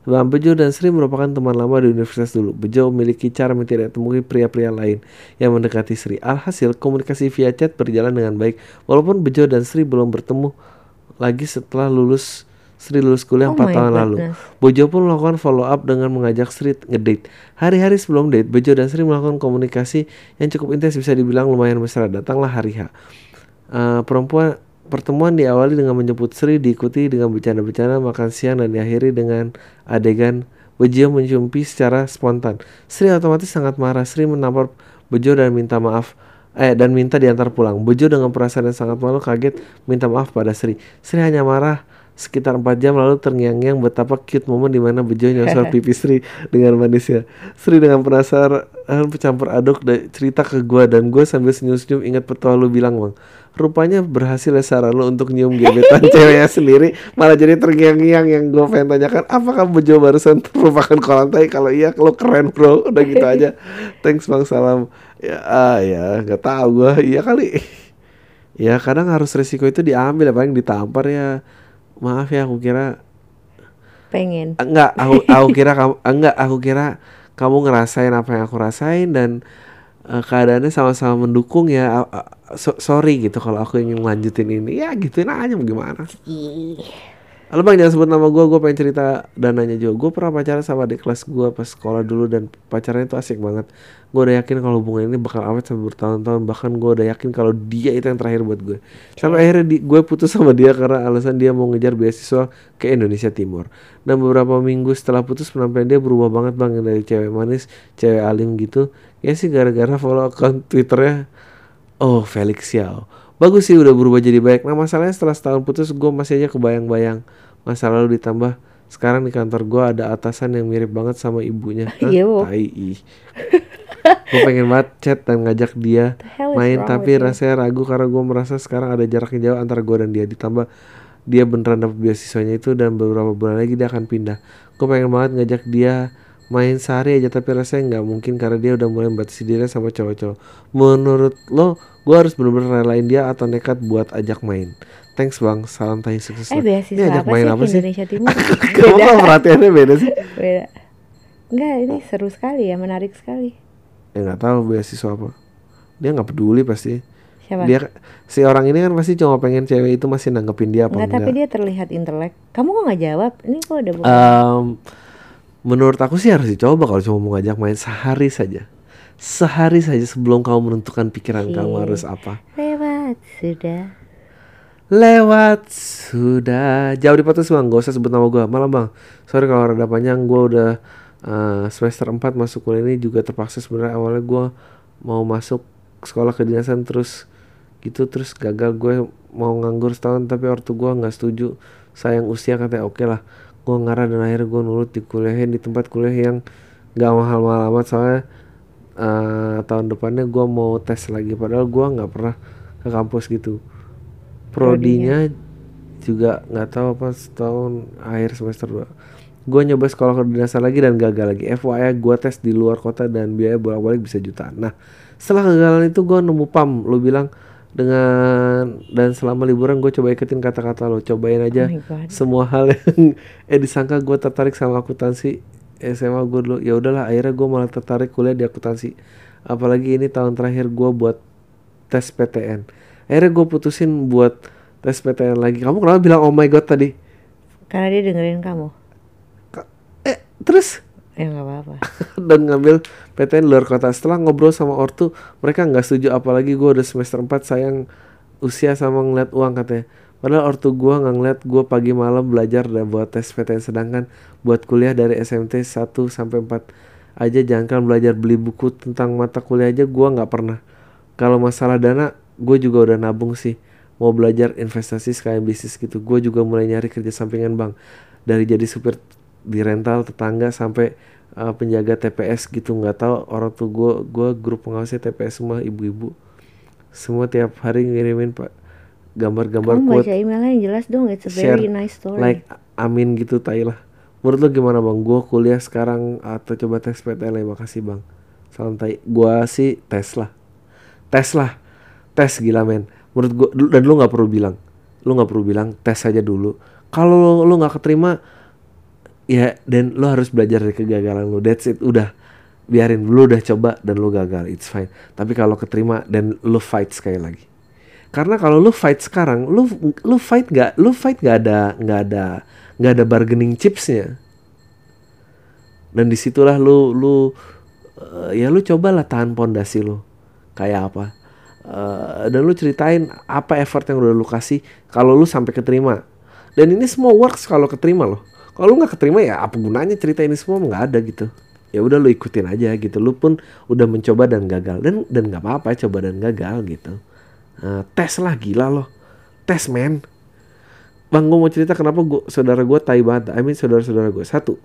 Bang Bejo dan Sri merupakan teman lama di universitas dulu. Bejo memiliki cara yang tidak temui pria-pria lain yang mendekati Sri. Alhasil komunikasi via chat berjalan dengan baik. Walaupun Bejo dan Sri belum bertemu lagi setelah lulus Sri lulus kuliah Oh 4 my tahun lalu. Bojo pun melakukan follow up dengan mengajak Sri ngedate. Hari-hari sebelum date, Bejo dan Sri melakukan komunikasi yang cukup intens bisa dibilang lumayan mesra. Datanglah hari H. Eh, perempuan pertemuan diawali dengan menjemput Sri diikuti dengan bercanda-bercanda makan siang dan diakhiri dengan adegan Bejo menjumpi secara spontan. Sri otomatis sangat marah. Sri menampar Bejo dan minta maaf eh dan minta diantar pulang. Bejo dengan perasaan yang sangat malu kaget minta maaf pada Sri. Sri hanya marah sekitar 4 jam lalu terngiang-ngiang betapa cute momen di mana Bejo nyosor (laughs) pipi Sri dengan manisnya. Sri dengan penasaran bercampur aduk dan cerita ke gua dan gue sambil senyum-senyum ingat petua lu bilang bang. Rupanya berhasil ya saran lu untuk nyium gebetan (laughs) ceweknya sendiri malah jadi terngiang-ngiang yang gue pengen tanyakan apakah Bejo barusan (laughs) merupakan kolam tai? Kalau iya lu keren bro. Udah gitu aja. Thanks bang salam. Ya ah, ya nggak tahu gua. Iya kali. Ya kadang harus resiko itu diambil ya paling ditampar ya maaf ya aku kira Pengen. enggak aku (laughs) aku kira kamu enggak aku kira kamu ngerasain apa yang aku rasain dan eh, keadaannya sama-sama mendukung ya a- so- sorry gitu kalau aku ingin lanjutin ini. Ya gituin aja gimana Halo bang jangan sebut nama gue, gue pengen cerita dananya juga Gue pernah pacaran sama adik kelas gue pas sekolah dulu dan pacarannya itu asik banget. Gue udah yakin kalau hubungan ini bakal awet sampai bertahun-tahun. Bahkan gue udah yakin kalau dia itu yang terakhir buat gue Sampai akhirnya di- gue putus sama dia karena alasan dia mau ngejar beasiswa ke Indonesia Timur. Dan beberapa minggu setelah putus penampilan dia berubah banget bang. Dari cewek manis, cewek alim gitu. Ya sih gara-gara follow akun Twitternya Oh Felix Xiao Bagus sih udah berubah jadi baik. Nah masalahnya setelah setahun putus gue masih aja kebayang-bayang Masa lalu ditambah. Sekarang di kantor gue ada atasan yang mirip banget sama ibunya? (laughs) Iya. Gue pengen banget chat dan ngajak dia main Tapi rasanya ragu karena gue merasa sekarang ada jarak yang jauh antara gue dan dia. Ditambah dia beneran dapet beasiswanya itu dan beberapa bulan lagi dia akan pindah. Gue pengen banget ngajak dia main sehari aja tapi rasanya nggak mungkin karena dia udah mulai membatasi diri sama cowok-cowok. Menurut lo, gue harus bener-bener relain dia atau nekat buat ajak main? Thanks bang, salam tahi sukses. Eh beasiswa Ini ajak apa main sih apa sih? Indonesia Timur? (laughs) Perhatiannya beda sih? (laughs) Beda. Enggak, ini seru sekali ya, menarik sekali. Ya nggak tahu beasiswa apa. Dia nggak peduli pasti. Siapa? Dia si orang ini kan pasti cuma pengen cewek itu masih nanggepin dia apa Enggak, enggak. tapi dia terlihat intelek. Kamu kok nggak jawab? Ini kok udah bukan. Em, menurut aku sih harus dicoba kalau cuma mau ngajak main sehari saja. Sehari saja sebelum kamu menentukan pikiran kamu Cie. harus apa. Lewat sudah. Lewat sudah jauh di putus bang, gak usah sebut nama gua Malam bang, sorry kalau rada panjang Gua udah eh, semester 4 masuk kuliah ini juga terpaksa sebenarnya awalnya gua mau masuk sekolah kedinasan terus gitu terus gagal gue mau nganggur setahun tapi ortu gua nggak setuju sayang usia katanya oke lah gue ngarah dan akhirnya gue nurut di kuliahin di tempat kuliah yang gak mahal-mahal amat. Soalnya eh, tahun depannya gua mau tes lagi padahal gua nggak pernah ke kampus gitu. Prodinya juga nggak tahu apa setahun akhir semester 2 gue nyoba sekolah kedinasan lagi dan gagal lagi. FYI gue tes di luar kota dan biaya bolak-balik bisa jutaan. Nah setelah kegagalan itu gue nemu pam lo bilang dengan dan selama liburan gue coba ikutin kata-kata lo cobain aja Oh semua hal yang (laughs) eh disangka gue tertarik sama akuntansi SMA gue dulu. Ya udahlah akhirnya gue malah tertarik kuliah di akuntansi. Apalagi ini tahun terakhir gue buat tes PTN akhirnya gue putusin buat tes PTN lagi. Kamu kenapa bilang oh my god tadi? Karena dia dengerin kamu. eh terus? Ya nggak apa-apa. (laughs) dan ngambil PTN luar kota. Setelah ngobrol sama ortu mereka nggak setuju. Apalagi gue udah semester 4 sayang usia sama ngeliat uang katanya. Padahal ortu gue nggak ngeliat gue pagi malam belajar dan buat tes PTN sedangkan buat kuliah dari SMT 1 sampai 4 aja jangan belajar beli buku tentang mata kuliah aja gue nggak pernah. Kalau masalah dana gue juga udah nabung sih. Mau belajar investasi sekalian bisnis gitu gue juga mulai nyari kerja sampingan bang dari jadi supir di rental tetangga sampai uh, penjaga TPS gitu nggak tahu orang tuh gue gue grup pengawasnya TPS semua ibu-ibu. Semua tiap hari ngirimin pak gambar-gambar Kamu quote. baca emailnya yang jelas dong. It's a share very nice story. like amin gitu tai lah. Menurut lu gimana bang? Gua kuliah sekarang atau coba tes PTN makasih bang. Salam tai. Gua sih tes lah. Tes lah. Tes gila men. Menurut gua dan lu nggak perlu bilang. Lu nggak perlu bilang tes aja dulu. Kalau lu nggak keterima ya dan lu harus belajar dari kegagalan lu that's it udah. Biarin lu udah coba dan lu gagal it's fine. Tapi kalau keterima dan lu fight sekali lagi. Karena kalau lu fight sekarang lu lu fight gak lu fight gak ada nggak ada nggak ada bargaining chipsnya. Dan di situlah lu lu eh, ya lu cobalah tahan pondasi lu kayak apa? Eh, dan lu ceritain apa effort yang udah lu kasih kalau lu sampai keterima. Dan ini semua works kalau keterima loh kalau lu nggak keterima ya apa gunanya cerita ini semua? Nggak ada gitu. Ya udah lu ikutin aja gitu. Lu pun udah mencoba dan gagal. Dan dan nggak apa-apa coba dan gagal gitu. Eh, tes lah gila loh. Tes men. Bang gue mau cerita kenapa gua, saudara gue tai banget. I mean saudara-saudara gue satu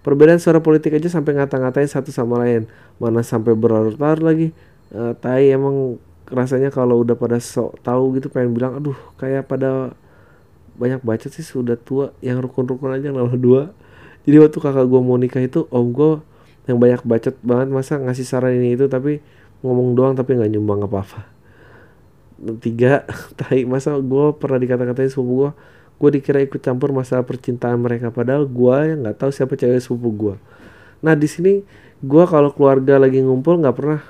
perbedaan suara politik aja sampai ngata-ngatain satu sama lain. Mana sampai berlarut-larut lagi. Eh, tai emang rasanya kalau udah pada sok tahu gitu pengen bilang aduh kayak pada banyak bacot sih sudah tua. Yang rukun-rukun aja nama dua. Jadi waktu kakak gue mau nikah itu om gue yang banyak bacot banget. Masa ngasih saran ini itu tapi ngomong doang tapi nggak nyumbang apa-apa. Tiga (laughs) tai masa gue pernah dikata-katain sepupu gue gue dikira ikut campur masalah percintaan mereka. Padahal gue yang nggak tahu siapa cewek sepupu gue nah di sini gue kalau keluarga lagi ngumpul nggak pernah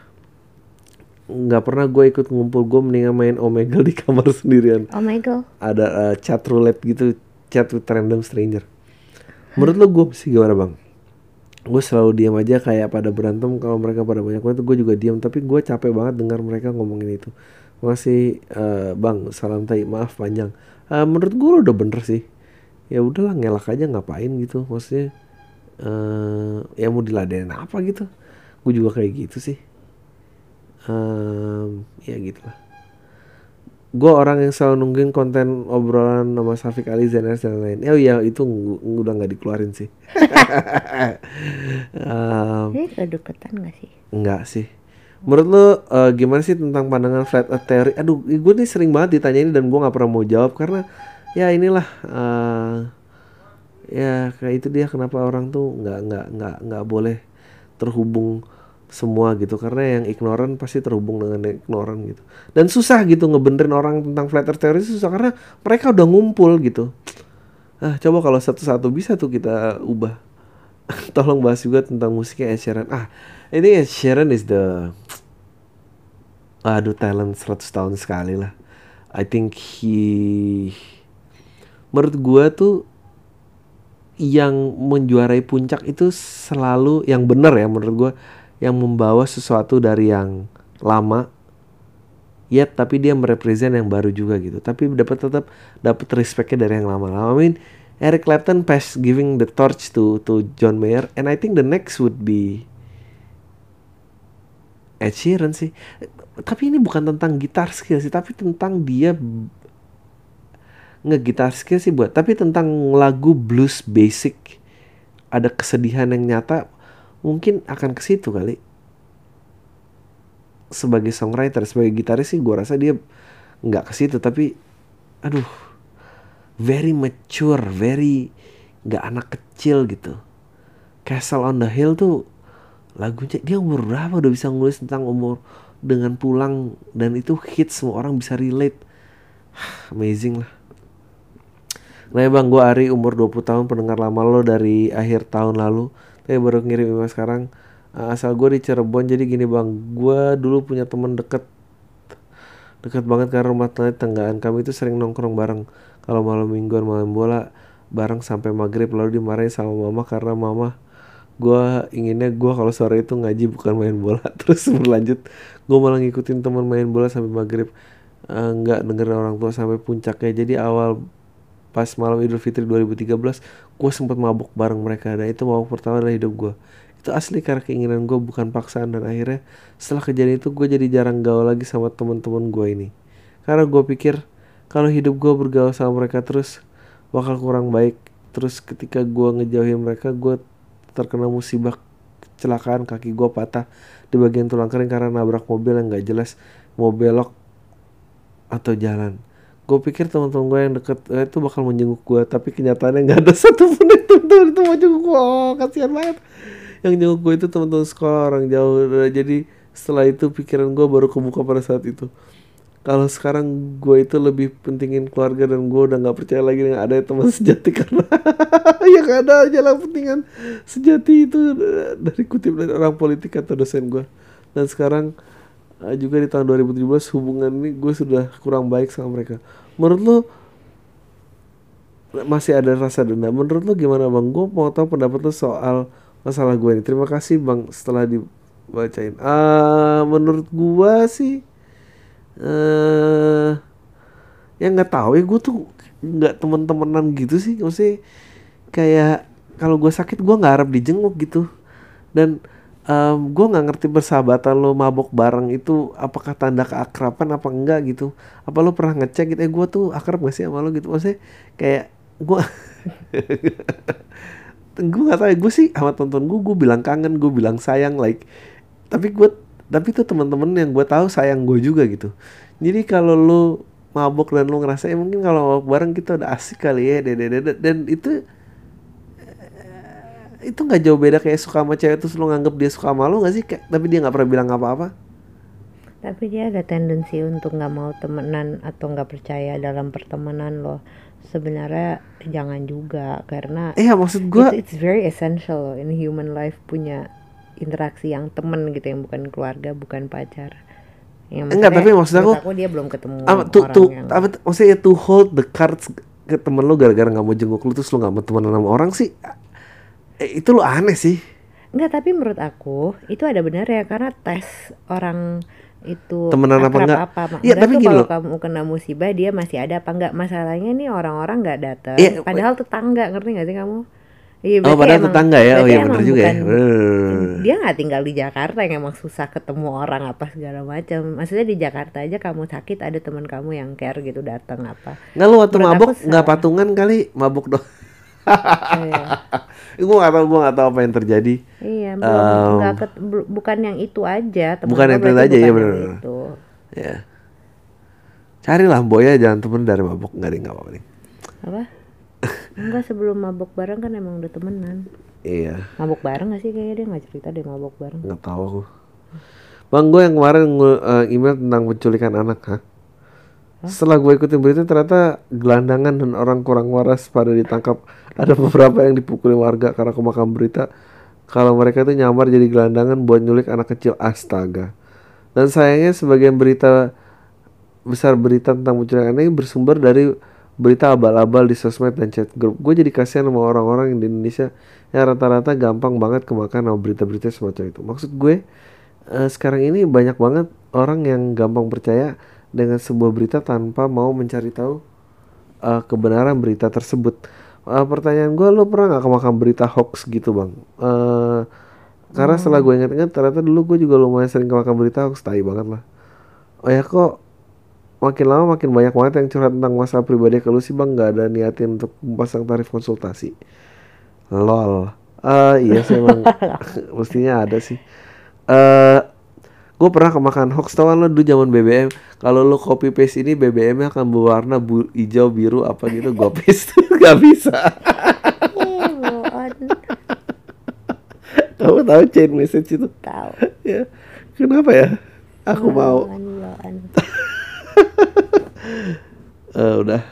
nggak pernah gue ikut ngumpul gue mendingan main omegle (laughs) di kamar sendirian. Oh god. ada uh, chat roulette gitu chat with random stranger. Menurut lo gue sih gimana bang? Gue selalu diam aja kayak pada berantem kalau mereka pada banyak banget gue juga diam. Tapi gue capek banget dengar mereka ngomongin itu. Masih uh, bang salam tai maaf panjang. Uh, menurut gue lo udah bener sih. Ya udahlah ngelak aja ngapain gitu. Maksudnya uh, ya mau diladenin apa gitu. Gue juga kayak gitu sih Em, ya gitu lah gue orang yang selalu nungguin konten obrolan sama Safik Ali Zenes dan lain oh iya itu ng- udah nggak dikeluarin sih (laughs) Em, Ini kedeketan gak sih? Enggak sih. Menurut lo eh, gimana sih tentang pandangan flat earth theory? Aduh, gue nih sering banget ditanya ini dan gue nggak pernah mau jawab karena ya inilah eh, ya kayak itu dia kenapa orang tuh nggak nggak nggak nggak boleh terhubung semua gitu. Karena yang ignoran pasti terhubung dengan ignoran gitu. Dan susah gitu ngebenerin orang tentang flat earth theory susah karena mereka udah ngumpul gitu. Ah coba kalau satu-satu bisa tuh kita ubah. (laughs) Tolong bahas juga tentang musiknya Ed Sheeran. Ah ini Ed Sheeran is the aduh talent 100 tahun sekali lah. I think he menurut gua tuh yang menjuarai puncak itu selalu yang benar ya menurut gua yang membawa sesuatu dari yang lama ya tapi dia merepresent yang baru juga gitu. Tapi dapat tetap dapat respectnya dari yang lama-lama. I mean Eric Clapton pass giving the torch to to John Mayer and I think the next would be Ed Sheeran sih. Tapi ini bukan tentang gitar skill sih tapi tentang dia ngegitar skill sih buat tapi tentang lagu blues basic. Ada kesedihan yang nyata mungkin akan ke situ kali. Sebagai songwriter sebagai gitaris sih gua rasa dia nggak ke situ tapi aduh very mature very nggak anak kecil gitu. Castle on the Hill tuh lagunya dia umur berapa udah bisa nulis tentang umur dengan pulang dan itu hits semua orang bisa relate. (sighs) Amazing lah. Nah ya bang, gue Ari umur 20 tahun pendengar lama lo dari akhir tahun lalu Tapi baru ngirim email sekarang Uh, Asal gue di Cirebon jadi gini bang. Gue dulu punya temen deket Deket banget karena rumah tangga tenggaan Kami itu sering nongkrong bareng. Kalau malam mingguan malam bola Bareng sampai maghrib lalu dimarahin sama mama Karena mama gue inginnya gue kalau sore itu ngaji bukan main bola. (laughs) Terus berlanjut Gue malah ngikutin teman main bola sampai maghrib. Eh, nggak dengerin orang tua sampai puncaknya. Jadi awal pas malam Idul Fitri 2013 gue sempat mabuk bareng mereka. Dan itu mabuk pertama dalam hidup gue itu asli karena keinginan gue bukan paksaan. Dan akhirnya setelah kejadian itu gue jadi jarang gaul lagi sama teman-teman gue ini. Karena gue pikir kalau hidup gue bergaul sama mereka terus bakal kurang baik. Terus ketika gue ngejauhin mereka gue terkena musibah kecelakaan. Kaki gue patah di bagian tulang kering karena nabrak mobil yang nggak jelas. Mau belok atau jalan gue pikir teman-teman gue yang deket eh, itu bakal menjenguk gue tapi kenyataannya nggak ada (laughs) satupun yang teman-teman itu mau jenguk gue oh, kasihan banget. Yang jenguk gue itu teman-teman sekolah orang jauh. Nah, jadi setelah itu pikiran gue baru kebuka pada saat itu. Kalau sekarang gue itu lebih pentingin keluarga dan gue udah nggak percaya lagi dengan ada teman (laughs) sejati karena (laughs) yang ada jalan pentingan sejati itu eh, dari kutip dari orang politik atau dosen gue dan sekarang eh, juga di tahun 2017 hubungan ini gue sudah kurang baik sama mereka. Menurut lo masih ada rasa dendam? Menurut lo gimana bang? Gue mau tahu pendapat lo soal masalah gue ini. Terima kasih bang setelah dibacain. Ah menurut gue sih eh ya nggak tahu ya gue tuh nggak temen-temenan gitu sih. Maksudnya kayak kalau gue sakit gue nggak harap dijenguk gitu. Dan em, gue nggak ngerti persahabatan lo mabok bareng itu apakah tanda keakraban apa enggak gitu. Apa lo pernah ngecek gitu eh gue tuh akrab gak sih sama lo? gitu. Maksudnya kayak gue (laughs) gue gak tahu gue sih sama tonton gue gue bilang kangen gue bilang sayang like tapi gue tapi tuh teman-teman yang gue tahu sayang gue juga gitu. Jadi kalau lu mabok dan lu ngerasa ya mungkin kalau mabok bareng kita udah asik kali ya dan, dan, itu itu nggak jauh beda kayak suka sama cewek terus lu nganggep dia suka sama lu gak sih Kayak- tapi dia nggak pernah bilang apa-apa Tapi dia ada tendensi untuk nggak mau temenan atau nggak percaya dalam pertemanan loh. Sebenarnya jangan juga karena eh ya maksud gue itu it's very essential loh in human life punya interaksi yang temen gitu yang bukan keluarga bukan pacar. Yang Enggak, tapi maksud aku- menurut dia belum ketemu apa tuh orang yang apa tuh- maksudnya to hold the cards ke temen lu gara-gara nggak mau jenguk lu terus lu nggak mau temenan sama orang sih eh, itu lu aneh sih. Enggak, tapi menurut aku itu ada benar ya karena tes orang itu Temenan apa enggak? apa. Iya, Enggak tapi tuh gini kalau loh. kamu kena musibah dia masih ada apa enggak? Masalahnya nih orang-orang nggak datang Iya, padahal tetangga ngerti nggak sih kamu? Iya, oh padahal emang- tetangga ya? Oh iya bener juga ya. bukan- Bener. dia nggak tinggal di Jakarta yang emang susah ketemu orang apa segala macam. Maksudnya di Jakarta aja kamu sakit ada teman kamu yang care gitu datang apa. Nggak lu waktu Menurut nggak patungan kali mabuk dong Iya. (laughs) gue nggak tahu gue nggak tahu apa yang terjadi. Iya belum Um, nggak ket- bu- bukan yang itu aja temen Bukan yang itu aja, iya bukan yang bener-bener. itu. ya carilah boya jangan temen dari mabuk nggak deh nggak apa-apa deh apa? Enggak sebelum mabok bareng kan emang udah temenan. Iya. Mabok bareng gak sih? Kayaknya dia nggak cerita deh mabok bareng. Nggak tahu aku. Bang gue yang kemarin eh, email tentang penculikan anak ha? Setelah gue ikutin berita ternyata gelandangan dan orang kurang waras pada ditangkap ada beberapa yang dipukuli warga karena kemakan berita kalau mereka itu nyamar jadi gelandangan buat nyulik anak kecil. Astaga. Dan sayangnya sebagian berita besar berita tentang penculikan anak ini bersumber dari berita abal-abal di sosmed dan chat grup gue jadi kasihan sama orang-orang yang di Indonesia yang rata-rata gampang banget kemakan sama berita-berita semacam itu. Maksud gue eh, sekarang ini banyak banget orang yang gampang percaya dengan sebuah berita tanpa mau mencari tahu eh, kebenaran berita tersebut. Eh, pertanyaan gue, lo pernah nggak kemakan berita hoax gitu bang? Eh, karena setelah gue ingat-ingat ternyata dulu gue juga lumayan sering kemakan berita hoax, tai banget lah. Oh ya kok makin lama makin banyak banget yang curhat tentang masalah pribadi ke lu sih bang nggak ada niatin untuk memasang tarif konsultasi. Lol. Eh iya sih emang (laughs) mestinya ada sih. Eh gue pernah kemakan hoax tau kan lo dulu zaman BBM kalau lo copy paste ini BBM-nya akan berwarna bu- hijau biru apa gitu gue paste (laughs) nggak bisa on. kamu tahu chain message itu tahu ya kenapa ya aku mau on, blow on. Eh, udah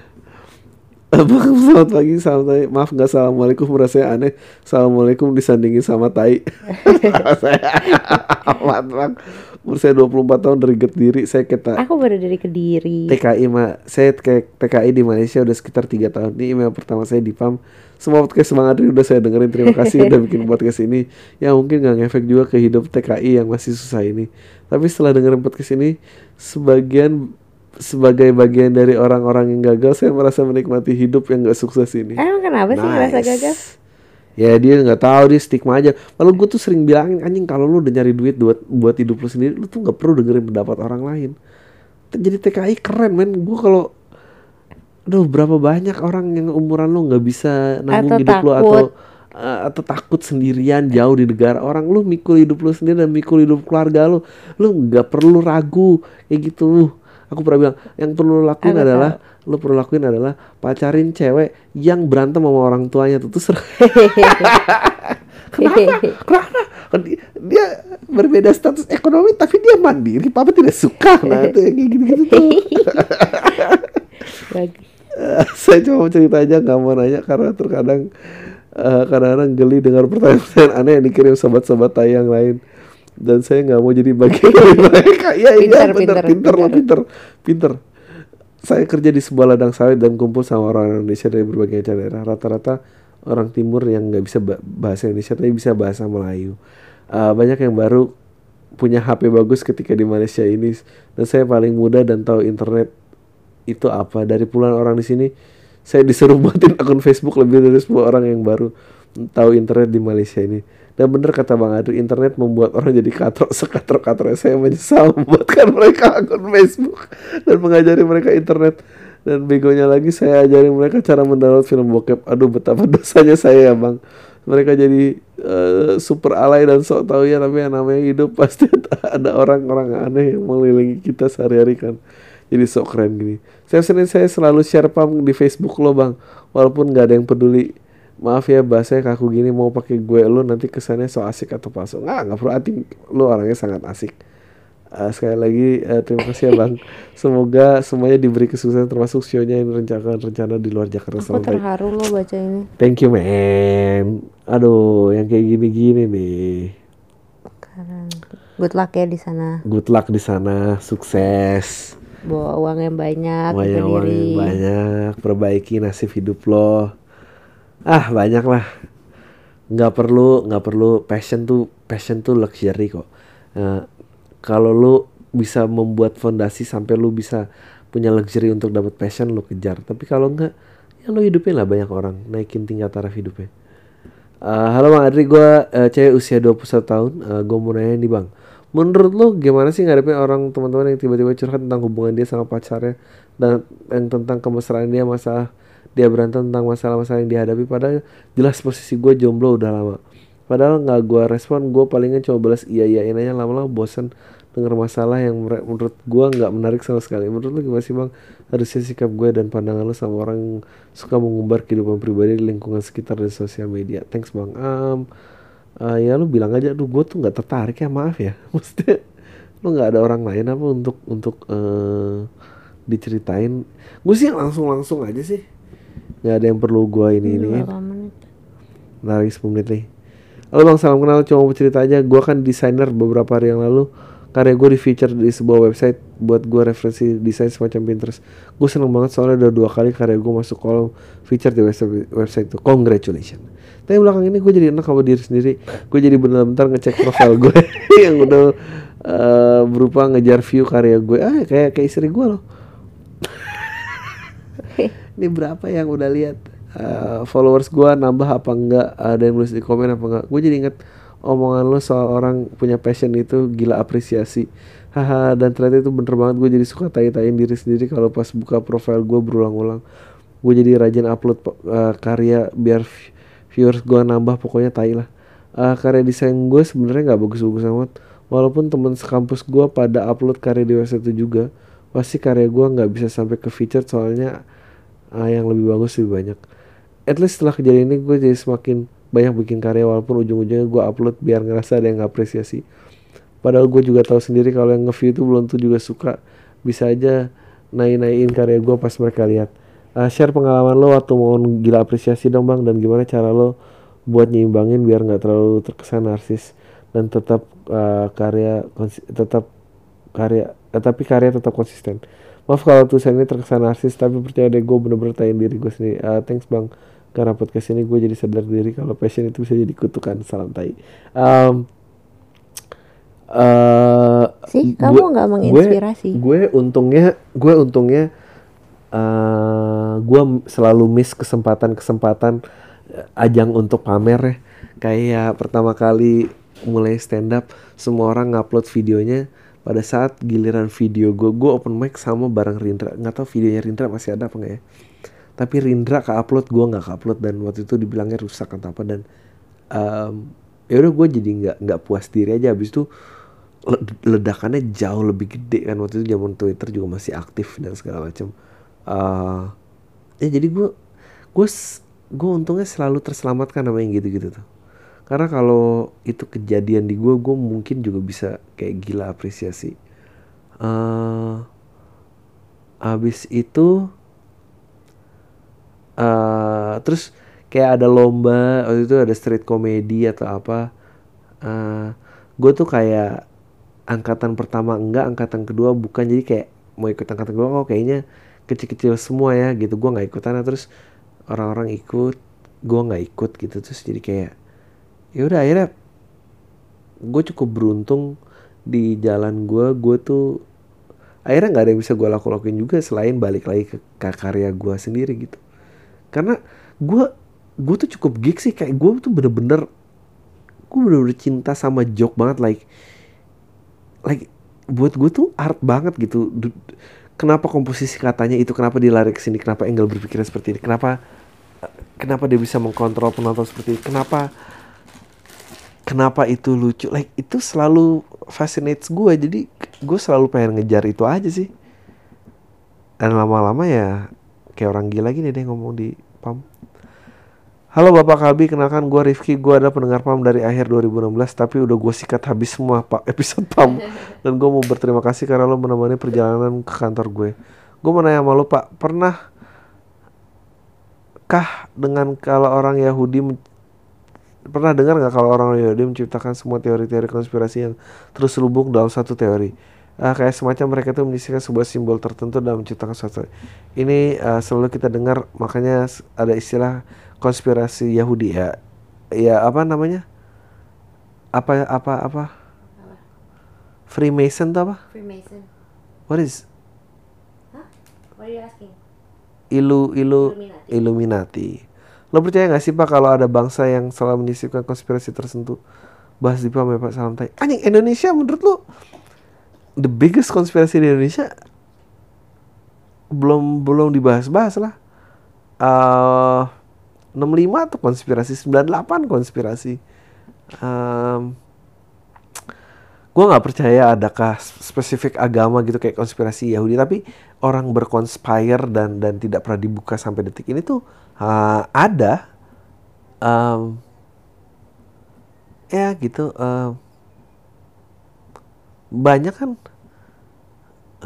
Bang, (laughs) selamat pagi, selamat pagi. Maaf nggak assalamualaikum, rasanya aneh. Assalamualaikum disandingin sama tai. (laughs) saya amat bang. Umur saya 24 tahun dari Kediri. Saya kita aku baru dari kediri. TKI ma. Saya kayak TKI di Malaysia udah sekitar tiga tahun. Ini email pertama saya di PAM. Semua podcast semangat udah saya dengerin. Terima kasih udah bikin (laughs) podcast ini. Ya mungkin nggak ngefek juga ke hidup TKI yang masih susah ini. Tapi setelah dengerin podcast ini sebagian sebagai bagian dari orang-orang yang gagal saya merasa menikmati hidup yang gak sukses ini. Emang kenapa sih ngerasa gagal Ya dia nggak tahu dia stigma aja. Lalu gue tuh sering bilangin anjing kalau lu udah nyari duit buat buat hidup lu sendiri, lu tuh nggak perlu dengerin pendapat orang lain. Jadi TKI keren men. Gue kalau Aduh berapa banyak orang yang umuran lu nggak bisa nanggung Atau hidup lu takut. atau eh, atau takut sendirian jauh di negara orang lu mikul hidup lu sendiri dan mikul hidup keluarga lu lu nggak perlu ragu kayak gitu aku pernah bilang yang perlu lu lakuin Aku adalah lu perlu lakuin adalah pacarin cewek yang berantem sama orang tuanya tuh, tuh seru. (laughs) Kenapa? Kenapa? Kan di- Dia berbeda status ekonomi tapi dia mandiri. Papa tidak suka. Nah, itu yang kayak gitu-gitu tuh. (laughs) Bagus. Eh, (laughs) saya cuma mau cerita aja nggak mau nanya karena terkadang eh, kadang-kadang geli dengar pertanyaan-pertanyaan aneh yang dikirim sobat-sobat tayang lain dan saya nggak mau jadi bagian dari mereka ya iya Pinter, bener pinter, pinter lo pinter. pinter pinter saya kerja di sebuah ladang sawit dan kumpul sama orang Indonesia dari berbagai daerah. Rata-rata orang timur yang nggak bisa ba- bahasa Indonesia tapi bisa bahasa Melayu. Eh, banyak yang baru punya HP bagus ketika di Malaysia ini. Dan saya paling muda dan tahu internet itu apa. Dari puluhan orang di sini saya disuruh (laughs) buatin akun Facebook lebih dari 10 orang yang baru tahu internet di Malaysia ini dan bener kata Bang Adri internet membuat orang jadi katrok sekatrok katrok saya menyesal (laughs) membuatkan mereka akun Facebook dan mengajari mereka internet. Dan begonya lagi saya ajarin mereka cara mendownload film bokep. Aduh betapa dosanya saya ya Bang. Mereka jadi eh, super alay dan sok tahu ya tapi yang namanya hidup (laughs) pasti ada orang-orang aneh yang mengelilingi kita sehari-hari kan. Jadi sok keren gini. Saya sering saya selalu share pam di Facebook lo bang. Walaupun nggak ada yang peduli maaf ya bahasanya kaku gini mau pakai gue lo nanti kesannya so asik atau palsu nggak nggak perlu hati lo orangnya sangat asik Eh, sekali lagi eh, terima kasih ya bang (laughs) semoga semuanya diberi kesuksesan termasuk show-nya yang rencana rencana di luar Jakarta Aku terharu lo baca ini. Thank you man. Aduh, yang kayak gini-gini nih. Keren. Good luck ya di sana. Good luck di sana, sukses. Bawa uang yang banyak, Banyak uang yang banyak, perbaiki nasib hidup lo. Ah, banyak lah. Nggak perlu, nggak perlu passion tuh, passion tuh luxury kok. Eh, kalau lu bisa membuat fondasi sampai lu bisa punya luxury untuk dapat passion lu kejar. Tapi kalau enggak, ya lu hidupin lah banyak orang, naikin tingkat taraf hidupnya. Eh, halo Bang Adri, gue cewek usia 21 tahun. Eh, gue mau nanya nih Bang, menurut lo gimana sih ngadepin orang teman-teman yang tiba-tiba curhat tentang hubungan dia sama pacarnya dan yang tentang kemesraan dia masalah dia berantem tentang masalah-masalah yang dihadapi padahal jelas posisi gue jomblo udah lama. Padahal nggak gue respon, gue palingan cuma balas iya iyain aja lama-lama bosan denger masalah yang menurut gue nggak menarik sama sekali. Menurut lo gimana sih bang? Harusnya sikap gue dan pandangan lo sama orang yang suka mengumbar kehidupan pribadi di lingkungan sekitar dan sosial media. Thanks bang. Um, eh, ya lu bilang aja, duh gue tuh nggak tertarik ya maaf ya. (laughs) Maksudnya lu nggak ada orang lain apa untuk untuk eh, diceritain? Gue sih langsung langsung aja sih. Nggak ada yang perlu gue ini ini. Lari 10 menit nih. Halo bang, salam kenal. Cuma mau cerita aja. Gue kan desainer beberapa hari yang lalu. Karya gue di feature di sebuah website buat gue referensi desain semacam Pinterest. Gue seneng banget soalnya udah dua kali karya gue masuk kolom feature di website, website itu. Congratulations. Tapi belakang ini gue jadi enak sama diri sendiri. Gue jadi bentar-bentar ngecek profil gue (laughs) yang udah eh, berupa ngejar view karya gue. Ah kayak kayak istri gue loh. (laughs) ini berapa yang udah lihat Eh, followers gua nambah apa enggak? Ada yang nulis di komen apa enggak? Gue jadi inget omongan lo soal orang punya passion itu gila apresiasi. Haha dan ternyata itu bener banget. Gue jadi suka tai-taiin diri sendiri kalau pas buka profile gue berulang-ulang. Gue jadi rajin upload eh, karya biar viewers gua nambah pokoknya tai lah. Eh, karya desain gue sebenarnya nggak bagus-bagus amat. Walaupun teman sekampus gue pada upload karya di website itu juga pasti karya gue nggak bisa sampai ke feature soalnya ah, yang lebih bagus lebih banyak. At least setelah kejadian ini gue jadi semakin banyak bikin karya walaupun ujung-ujungnya gue upload biar ngerasa ada yang apresiasi. Padahal gue juga tahu sendiri kalau yang nge-view itu belum tuh juga suka. Bisa aja naik-naikin karya gue pas mereka lihat. Ah, share pengalaman lo waktu mau gila apresiasi dong bang. Dan gimana cara lo buat nyimbangin biar nggak terlalu terkesan narsis. Dan tetap ah, karya tetap karya eh, tapi karya tetap konsisten maaf kalau tulisan ini terkesan narsis tapi percaya deh gue bener-bener tain diri gue sendiri. Ah, thanks bang. Karena podcast ini gue jadi sadar diri kalau passion itu bisa jadi kutukan. Salam tai. Em, eh, Sih, kamu nggak menginspirasi. gue, gue untungnya gue untungnya eh gue selalu miss kesempatan-kesempatan ajang untuk pamer ya. Kayak pertama kali mulai stand up semua orang ngupload videonya pada saat giliran video gue gue open mic sama bareng Rindra. Nggak tahu videonya Rindra masih ada apa nggak ya. Tapi Rindra ke upload gue nggak ke upload dan waktu itu dibilangnya rusak atau apa dan em, ya udah gue jadi nggak nggak puas diri aja. Habis itu le- ledakannya jauh lebih gede kan. Waktu itu zaman Twitter juga masih aktif dan segala macam eh ya jadi gue gue gue untungnya selalu terselamatkan sama yang gitu-gitu tuh karena kalau itu kejadian di gue gue mungkin juga bisa kayak gila apresiasi. Eh abis itu eh terus kayak ada lomba waktu itu ada street comedy atau apa. Eh gue tuh kayak angkatan pertama enggak angkatan kedua bukan. Jadi kayak mau ikut angkatan kedua kok kayaknya kecil-kecil semua ya gitu. Gue nggak ikutan. Terus orang-orang ikut gue nggak ikut gitu. Terus jadi kayak ya udah akhirnya gue cukup beruntung di jalan gue gue tuh akhirnya nggak ada yang bisa gue laku-lakuin juga selain balik lagi ke, karya gue sendiri gitu. Karena gue gue tuh cukup geek sih. Kayak gue tuh bener-bener gue bener-bener cinta sama joke banget like like buat gue tuh art banget gitu. Kenapa komposisi katanya itu kenapa dia lari ke sini kenapa Engel berpikir seperti ini kenapa kenapa dia bisa mengkontrol penonton seperti ini kenapa kenapa itu lucu? Like itu selalu fascinates gue jadi gue selalu pengen ngejar itu aja sih. Dan lama-lama ya kayak orang gila gini deh ngomong di PAM. Halo Bapak Kalbi, kenalkan gue Rifki, gue ada pendengar PAM dari akhir 2016 Tapi udah gue sikat habis semua pak episode PAM. (laughs) Dan gue mau berterima kasih karena lo menemani perjalanan ke kantor gue. Gue mau nanya sama lo pak, pernah kah dengan kalau orang Yahudi Pernah dengar nggak kalau orang Yahudi menciptakan semua teori-teori konspirasi yang terus selubung dalam satu teori Ah, kayak semacam mereka itu menyisihkan sebuah simbol tertentu dalam menciptakan sesuatu. Ini ah, selalu kita dengar, makanya ada istilah konspirasi Yahudi ya. Ya apa namanya? Apa apa apa? Freemason tuh apa? Freemason. What is What are you asking? ilu ilu Illuminati. Illuminati. Lo percaya nggak sih pak kalau ada bangsa yang selalu menyisipkan konspirasi tertentu? Bahas di ya Pak Salam Tai. Anjing Indonesia menurut lo the biggest konspirasi di Indonesia belum belum dibahas-bahas lah. Eh 65 tuh konspirasi, 98 konspirasi. Em, gue nggak percaya adakah spesifik agama gitu kayak konspirasi Yahudi tapi orang berkonspire dan dan tidak pernah dibuka sampai detik ini tuh ah, ada Em, ya gitu em, banyak kan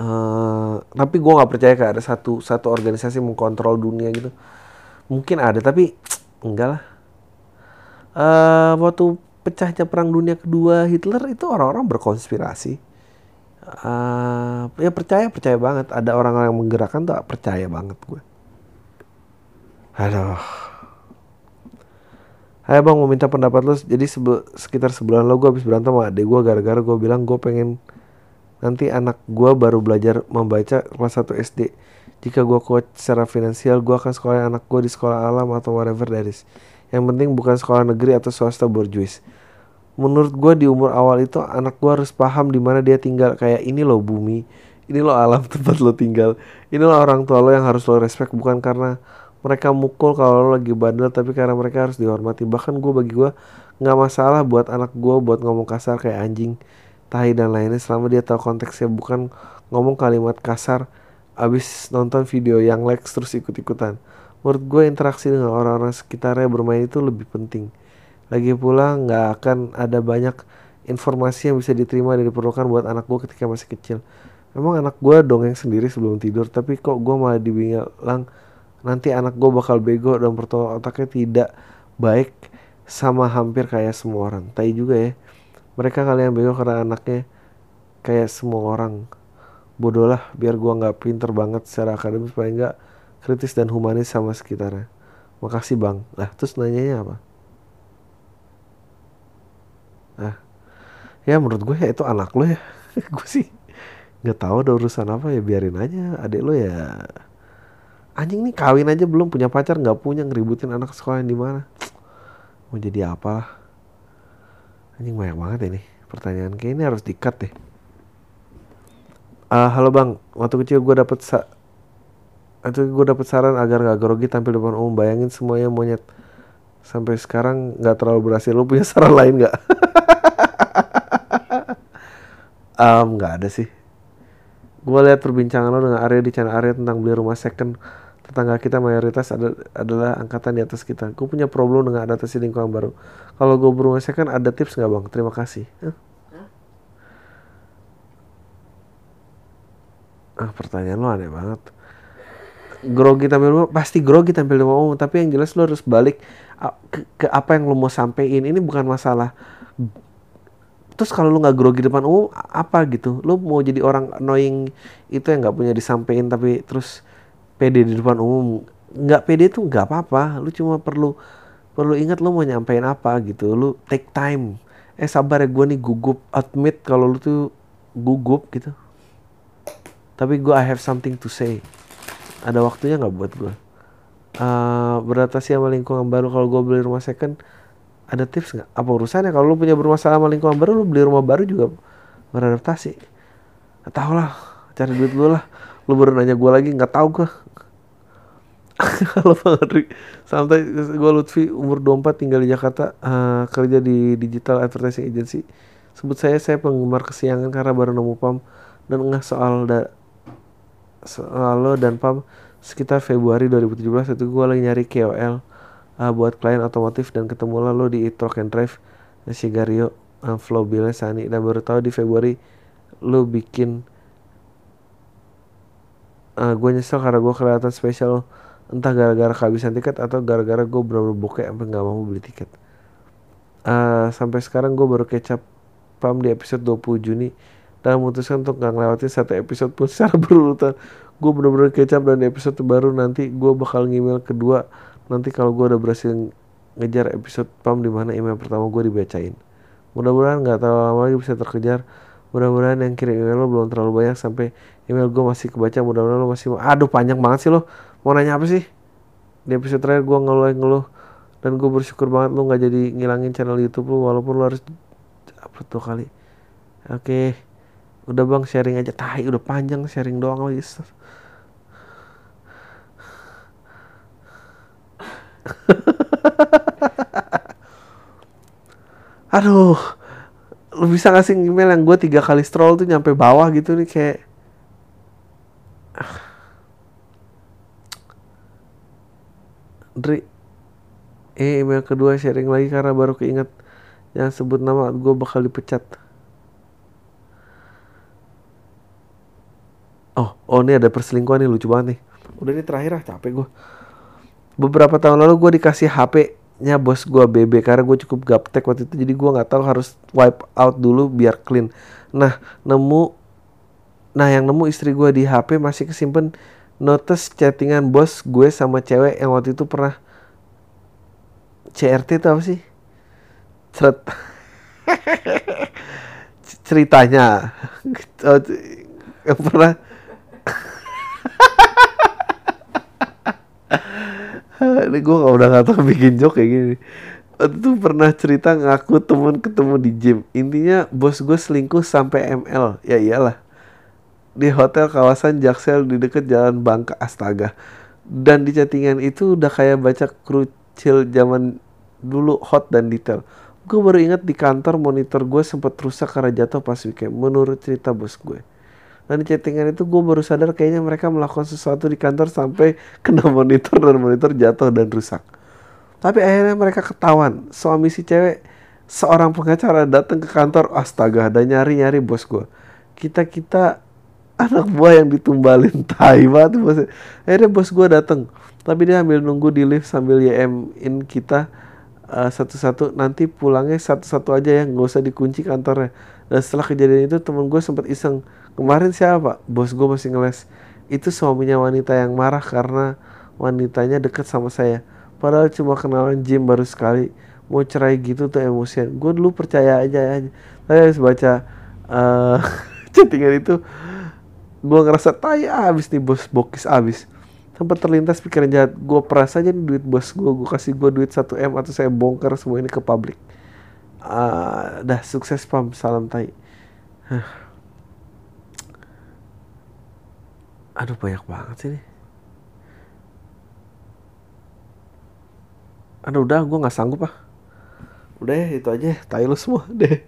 eh tapi gue nggak percaya kayak ada satu satu organisasi mengkontrol dunia gitu. Mungkin ada tapi (tsk) enggak lah. Eh waktu pecahnya perang dunia kedua Hitler itu orang-orang berkonspirasi. Eh ya percaya percaya banget. Ada orang-orang yang menggerakkan tuh percaya banget gue aduh. Hai bang mau minta pendapat lo jadi sebe- sekitar sebulan lo gue habis berantem sama adek gue gara-gara gue bilang gue pengen nanti anak gue baru belajar membaca kelas 1 SD jika gue kuat secara finansial gue akan sekolah anak gue di sekolah alam atau whatever that is. Yang penting bukan sekolah negeri atau swasta borjuis. Menurut gue di umur awal itu anak gue harus paham di mana dia tinggal. Kayak ini loh bumi ini loh alam tempat lo tinggal ini loh orang tua lo yang harus lo respect. Bukan karena mereka mukul kalau lo lagi bandel tapi karena mereka harus dihormati. Bahkan gue bagi gue nggak masalah buat anak gue buat ngomong kasar kayak anjing tahi dan lainnya selama dia tahu konteksnya bukan ngomong kalimat kasar abis nonton video yang Lex terus ikut-ikutan. Menurut gue interaksi dengan orang-orang sekitarnya bermain itu lebih penting. Lagi pula nggak akan ada banyak informasi yang bisa diterima dan diperlukan buat anak gue ketika masih kecil. Memang anak gue dongeng sendiri sebelum tidur tapi kok gue malah dibilang nanti anak gue bakal bego dan pertolongan otaknya tidak baik sama hampir kayak semua orang. Tai juga ya mereka kali yang bego karena anaknya kayak semua orang. Bodoh lah biar gua nggak pinter banget secara akademis paling nggak kritis dan humanis sama sekitarnya. Makasih bang. Lah terus nanyanya apa? Ah ya menurut gue ya itu anak lo ya. (laughs) Gue sih nggak tahu ada urusan apa ya biarin aja. Adik lo ya anjing nih kawin aja belum punya pacar nggak punya ngeributin anak sekolah yang di mana? Mau jadi apa lah anjing banyak banget ini pertanyaan. Kayak ini harus dikat deh. Ah, halo bang. Waktu kecil gue dapet sa itu gue dapet saran agar nggak grogi tampil depan umum. Bayangin semuanya monyet. Sampai sekarang nggak terlalu berhasil. Lo punya saran lain nggak? (laughs) Em, nggak ada sih Gue lihat perbincangan lo dengan Arya di channel Arya tentang beli rumah second. Tetangga kita mayoritas ada, adalah angkatan di atas kita. Gue punya problem dengan adaptasi lingkungan baru. Kalau gue berumah second ada tips nggak bang? Terima kasih. Hah? Ah, pertanyaan lo aneh banget. Grogi tampil umum, pasti grogi tampil umum, tapi yang jelas lo harus balik a- ke, ke apa yang lo mau sampein. Ini bukan masalah. Terus kalau lo nggak grogi depan umum, apa gitu? Lo mau jadi orang annoying itu yang nggak punya disampein tapi terus pede di depan umum. Nggak pede tuh nggak apa-apa. Lo cuma perlu perlu ingat lo mau nyampein apa gitu. Lo take time. Eh sabar ya gue nih gugup. Admit kalau lo tuh gugup gitu tapi gue I have something to say ada waktunya nggak buat gue uh, beradaptasi sama lingkungan baru kalau gue beli rumah second ada tips nggak? Apa urusannya? Kalau lu punya bermasalah sama lingkungan baru lu beli rumah baru juga beradaptasi. Nggak tahu lah cari duit dulu lah. Lu baru nanya gue lagi nggak tahu gue Halo (laughs) Bang Adri Santai, gue Lutfi, umur 24 tinggal di Jakarta eh, Kerja di digital advertising agency. Sebut saya, saya penggemar kesiangan karena baru nemu PAM Dan ngeh soal da soal lo dan PAM sekitar Februari 2017 itu gue lagi nyari KOL uh, buat klien otomotif dan ketemu lo di Truck and Drive Sigario uh, Flowbilnya Sani. Dan baru tahu di Februari lo bikin uh, gue nyesel karena gue kelihatan spesial. Entah gara-gara kehabisan tiket atau gara-gara gue bener-bener bokeh sampai nggak mau beli tiket. Uh, sampai sekarang gue baru kecap pam di episode 20 Juni. Dan memutuskan untuk nggak ngelewatin satu episode pun (laughs) secara berurutan gue bener-bener kecap dan episode baru nanti gue bakal ngemail kedua nanti kalau gue udah berhasil ngejar episode pam di mana email pertama gue dibacain. Mudah-mudahan nggak terlalu lama lagi bisa terkejar. Mudah-mudahan yang kirim email lo belum terlalu banyak sampai email gue masih kebaca. Mudah-mudahan lo masih aduh panjang banget sih lo. Mau nanya apa sih? Di episode terakhir gue ngeluh ngeluh dan gue bersyukur banget lo nggak jadi ngilangin channel YouTube lo walaupun lo harus upload dua kali. Oke. Udah bang sharing aja. Tahi udah panjang sharing doang lagi (laughs) aduh lu bisa ngasih email yang gue tiga kali scroll tuh nyampe bawah gitu nih kayak (sighs) Dri eh email kedua sharing lagi karena baru keinget jangan sebut nama gue bakal dipecat. Oh oh ini ada perselingkuhan nih lucu banget nih. Udah ini terakhir ah capek gue beberapa tahun lalu gue dikasih HP nya bos gue BB karena gue cukup gaptek waktu itu jadi gue nggak tahu harus wipe out dulu biar clean. Nah nemu nah yang nemu istri gue di HP masih kesimpan notes chattingan bos gue sama cewek yang waktu itu pernah CRT apa sih? Ceret (laughs) ceritanya. (laughs) Yang pernah (laughs) (laughs) ini gue udah gak tau bikin joke kayak gini. Itu pernah cerita ngaku temen ketemu di gym. Intinya bos gue selingkuh sampai ML Ya iyalah. Di hotel kawasan Jaksel di deket jalan Bangka Astaga. Dan di chattingan itu udah kayak baca krucil zaman dulu hot dan detail. Gue baru inget di kantor monitor gue sempat rusak karena jatuh pas weekend. Menurut cerita bos gue dan chattingan itu gue baru sadar kayaknya mereka melakukan sesuatu di kantor sampai (laughs) kena monitor dan monitor jatuh dan rusak. Tapi akhirnya mereka ketahuan. Suami si cewek seorang pengacara datang ke kantor astaga dan nyari-nyari bos gue. Kita-kita (laughs) anak buah yang ditumbalin tai banget bos. Akhirnya bos gue datang. Tapi dia ambil nunggu di lift sambil YM in kita uh, satu-satu nanti pulangnya satu-satu aja ya nggak usah dikunci kantornya dan setelah kejadian itu temen gue sempat iseng kemarin siapa? Bos gue masih ngeles. Itu suaminya wanita yang marah karena wanitanya deket sama saya. Padahal cuma kenalan gym baru sekali. Mau cerai gitu tuh emosian. Gue dulu percaya aja aja. Saya habis baca uh, (laughs) chattingan itu gue ngerasa tai abis nih bos bokis abis. Sempat terlintas pikiran jahat. Gue peras aja nih duit bos gue gue kasih gue duit 1 m atau saya bongkar semua ini ke publik. Uh, dah sukses pam. Salam tai aduh banyak banget sih nih aduh udah gue nggak sanggup ah. Udah itu aja tai lu semua (laughs) deh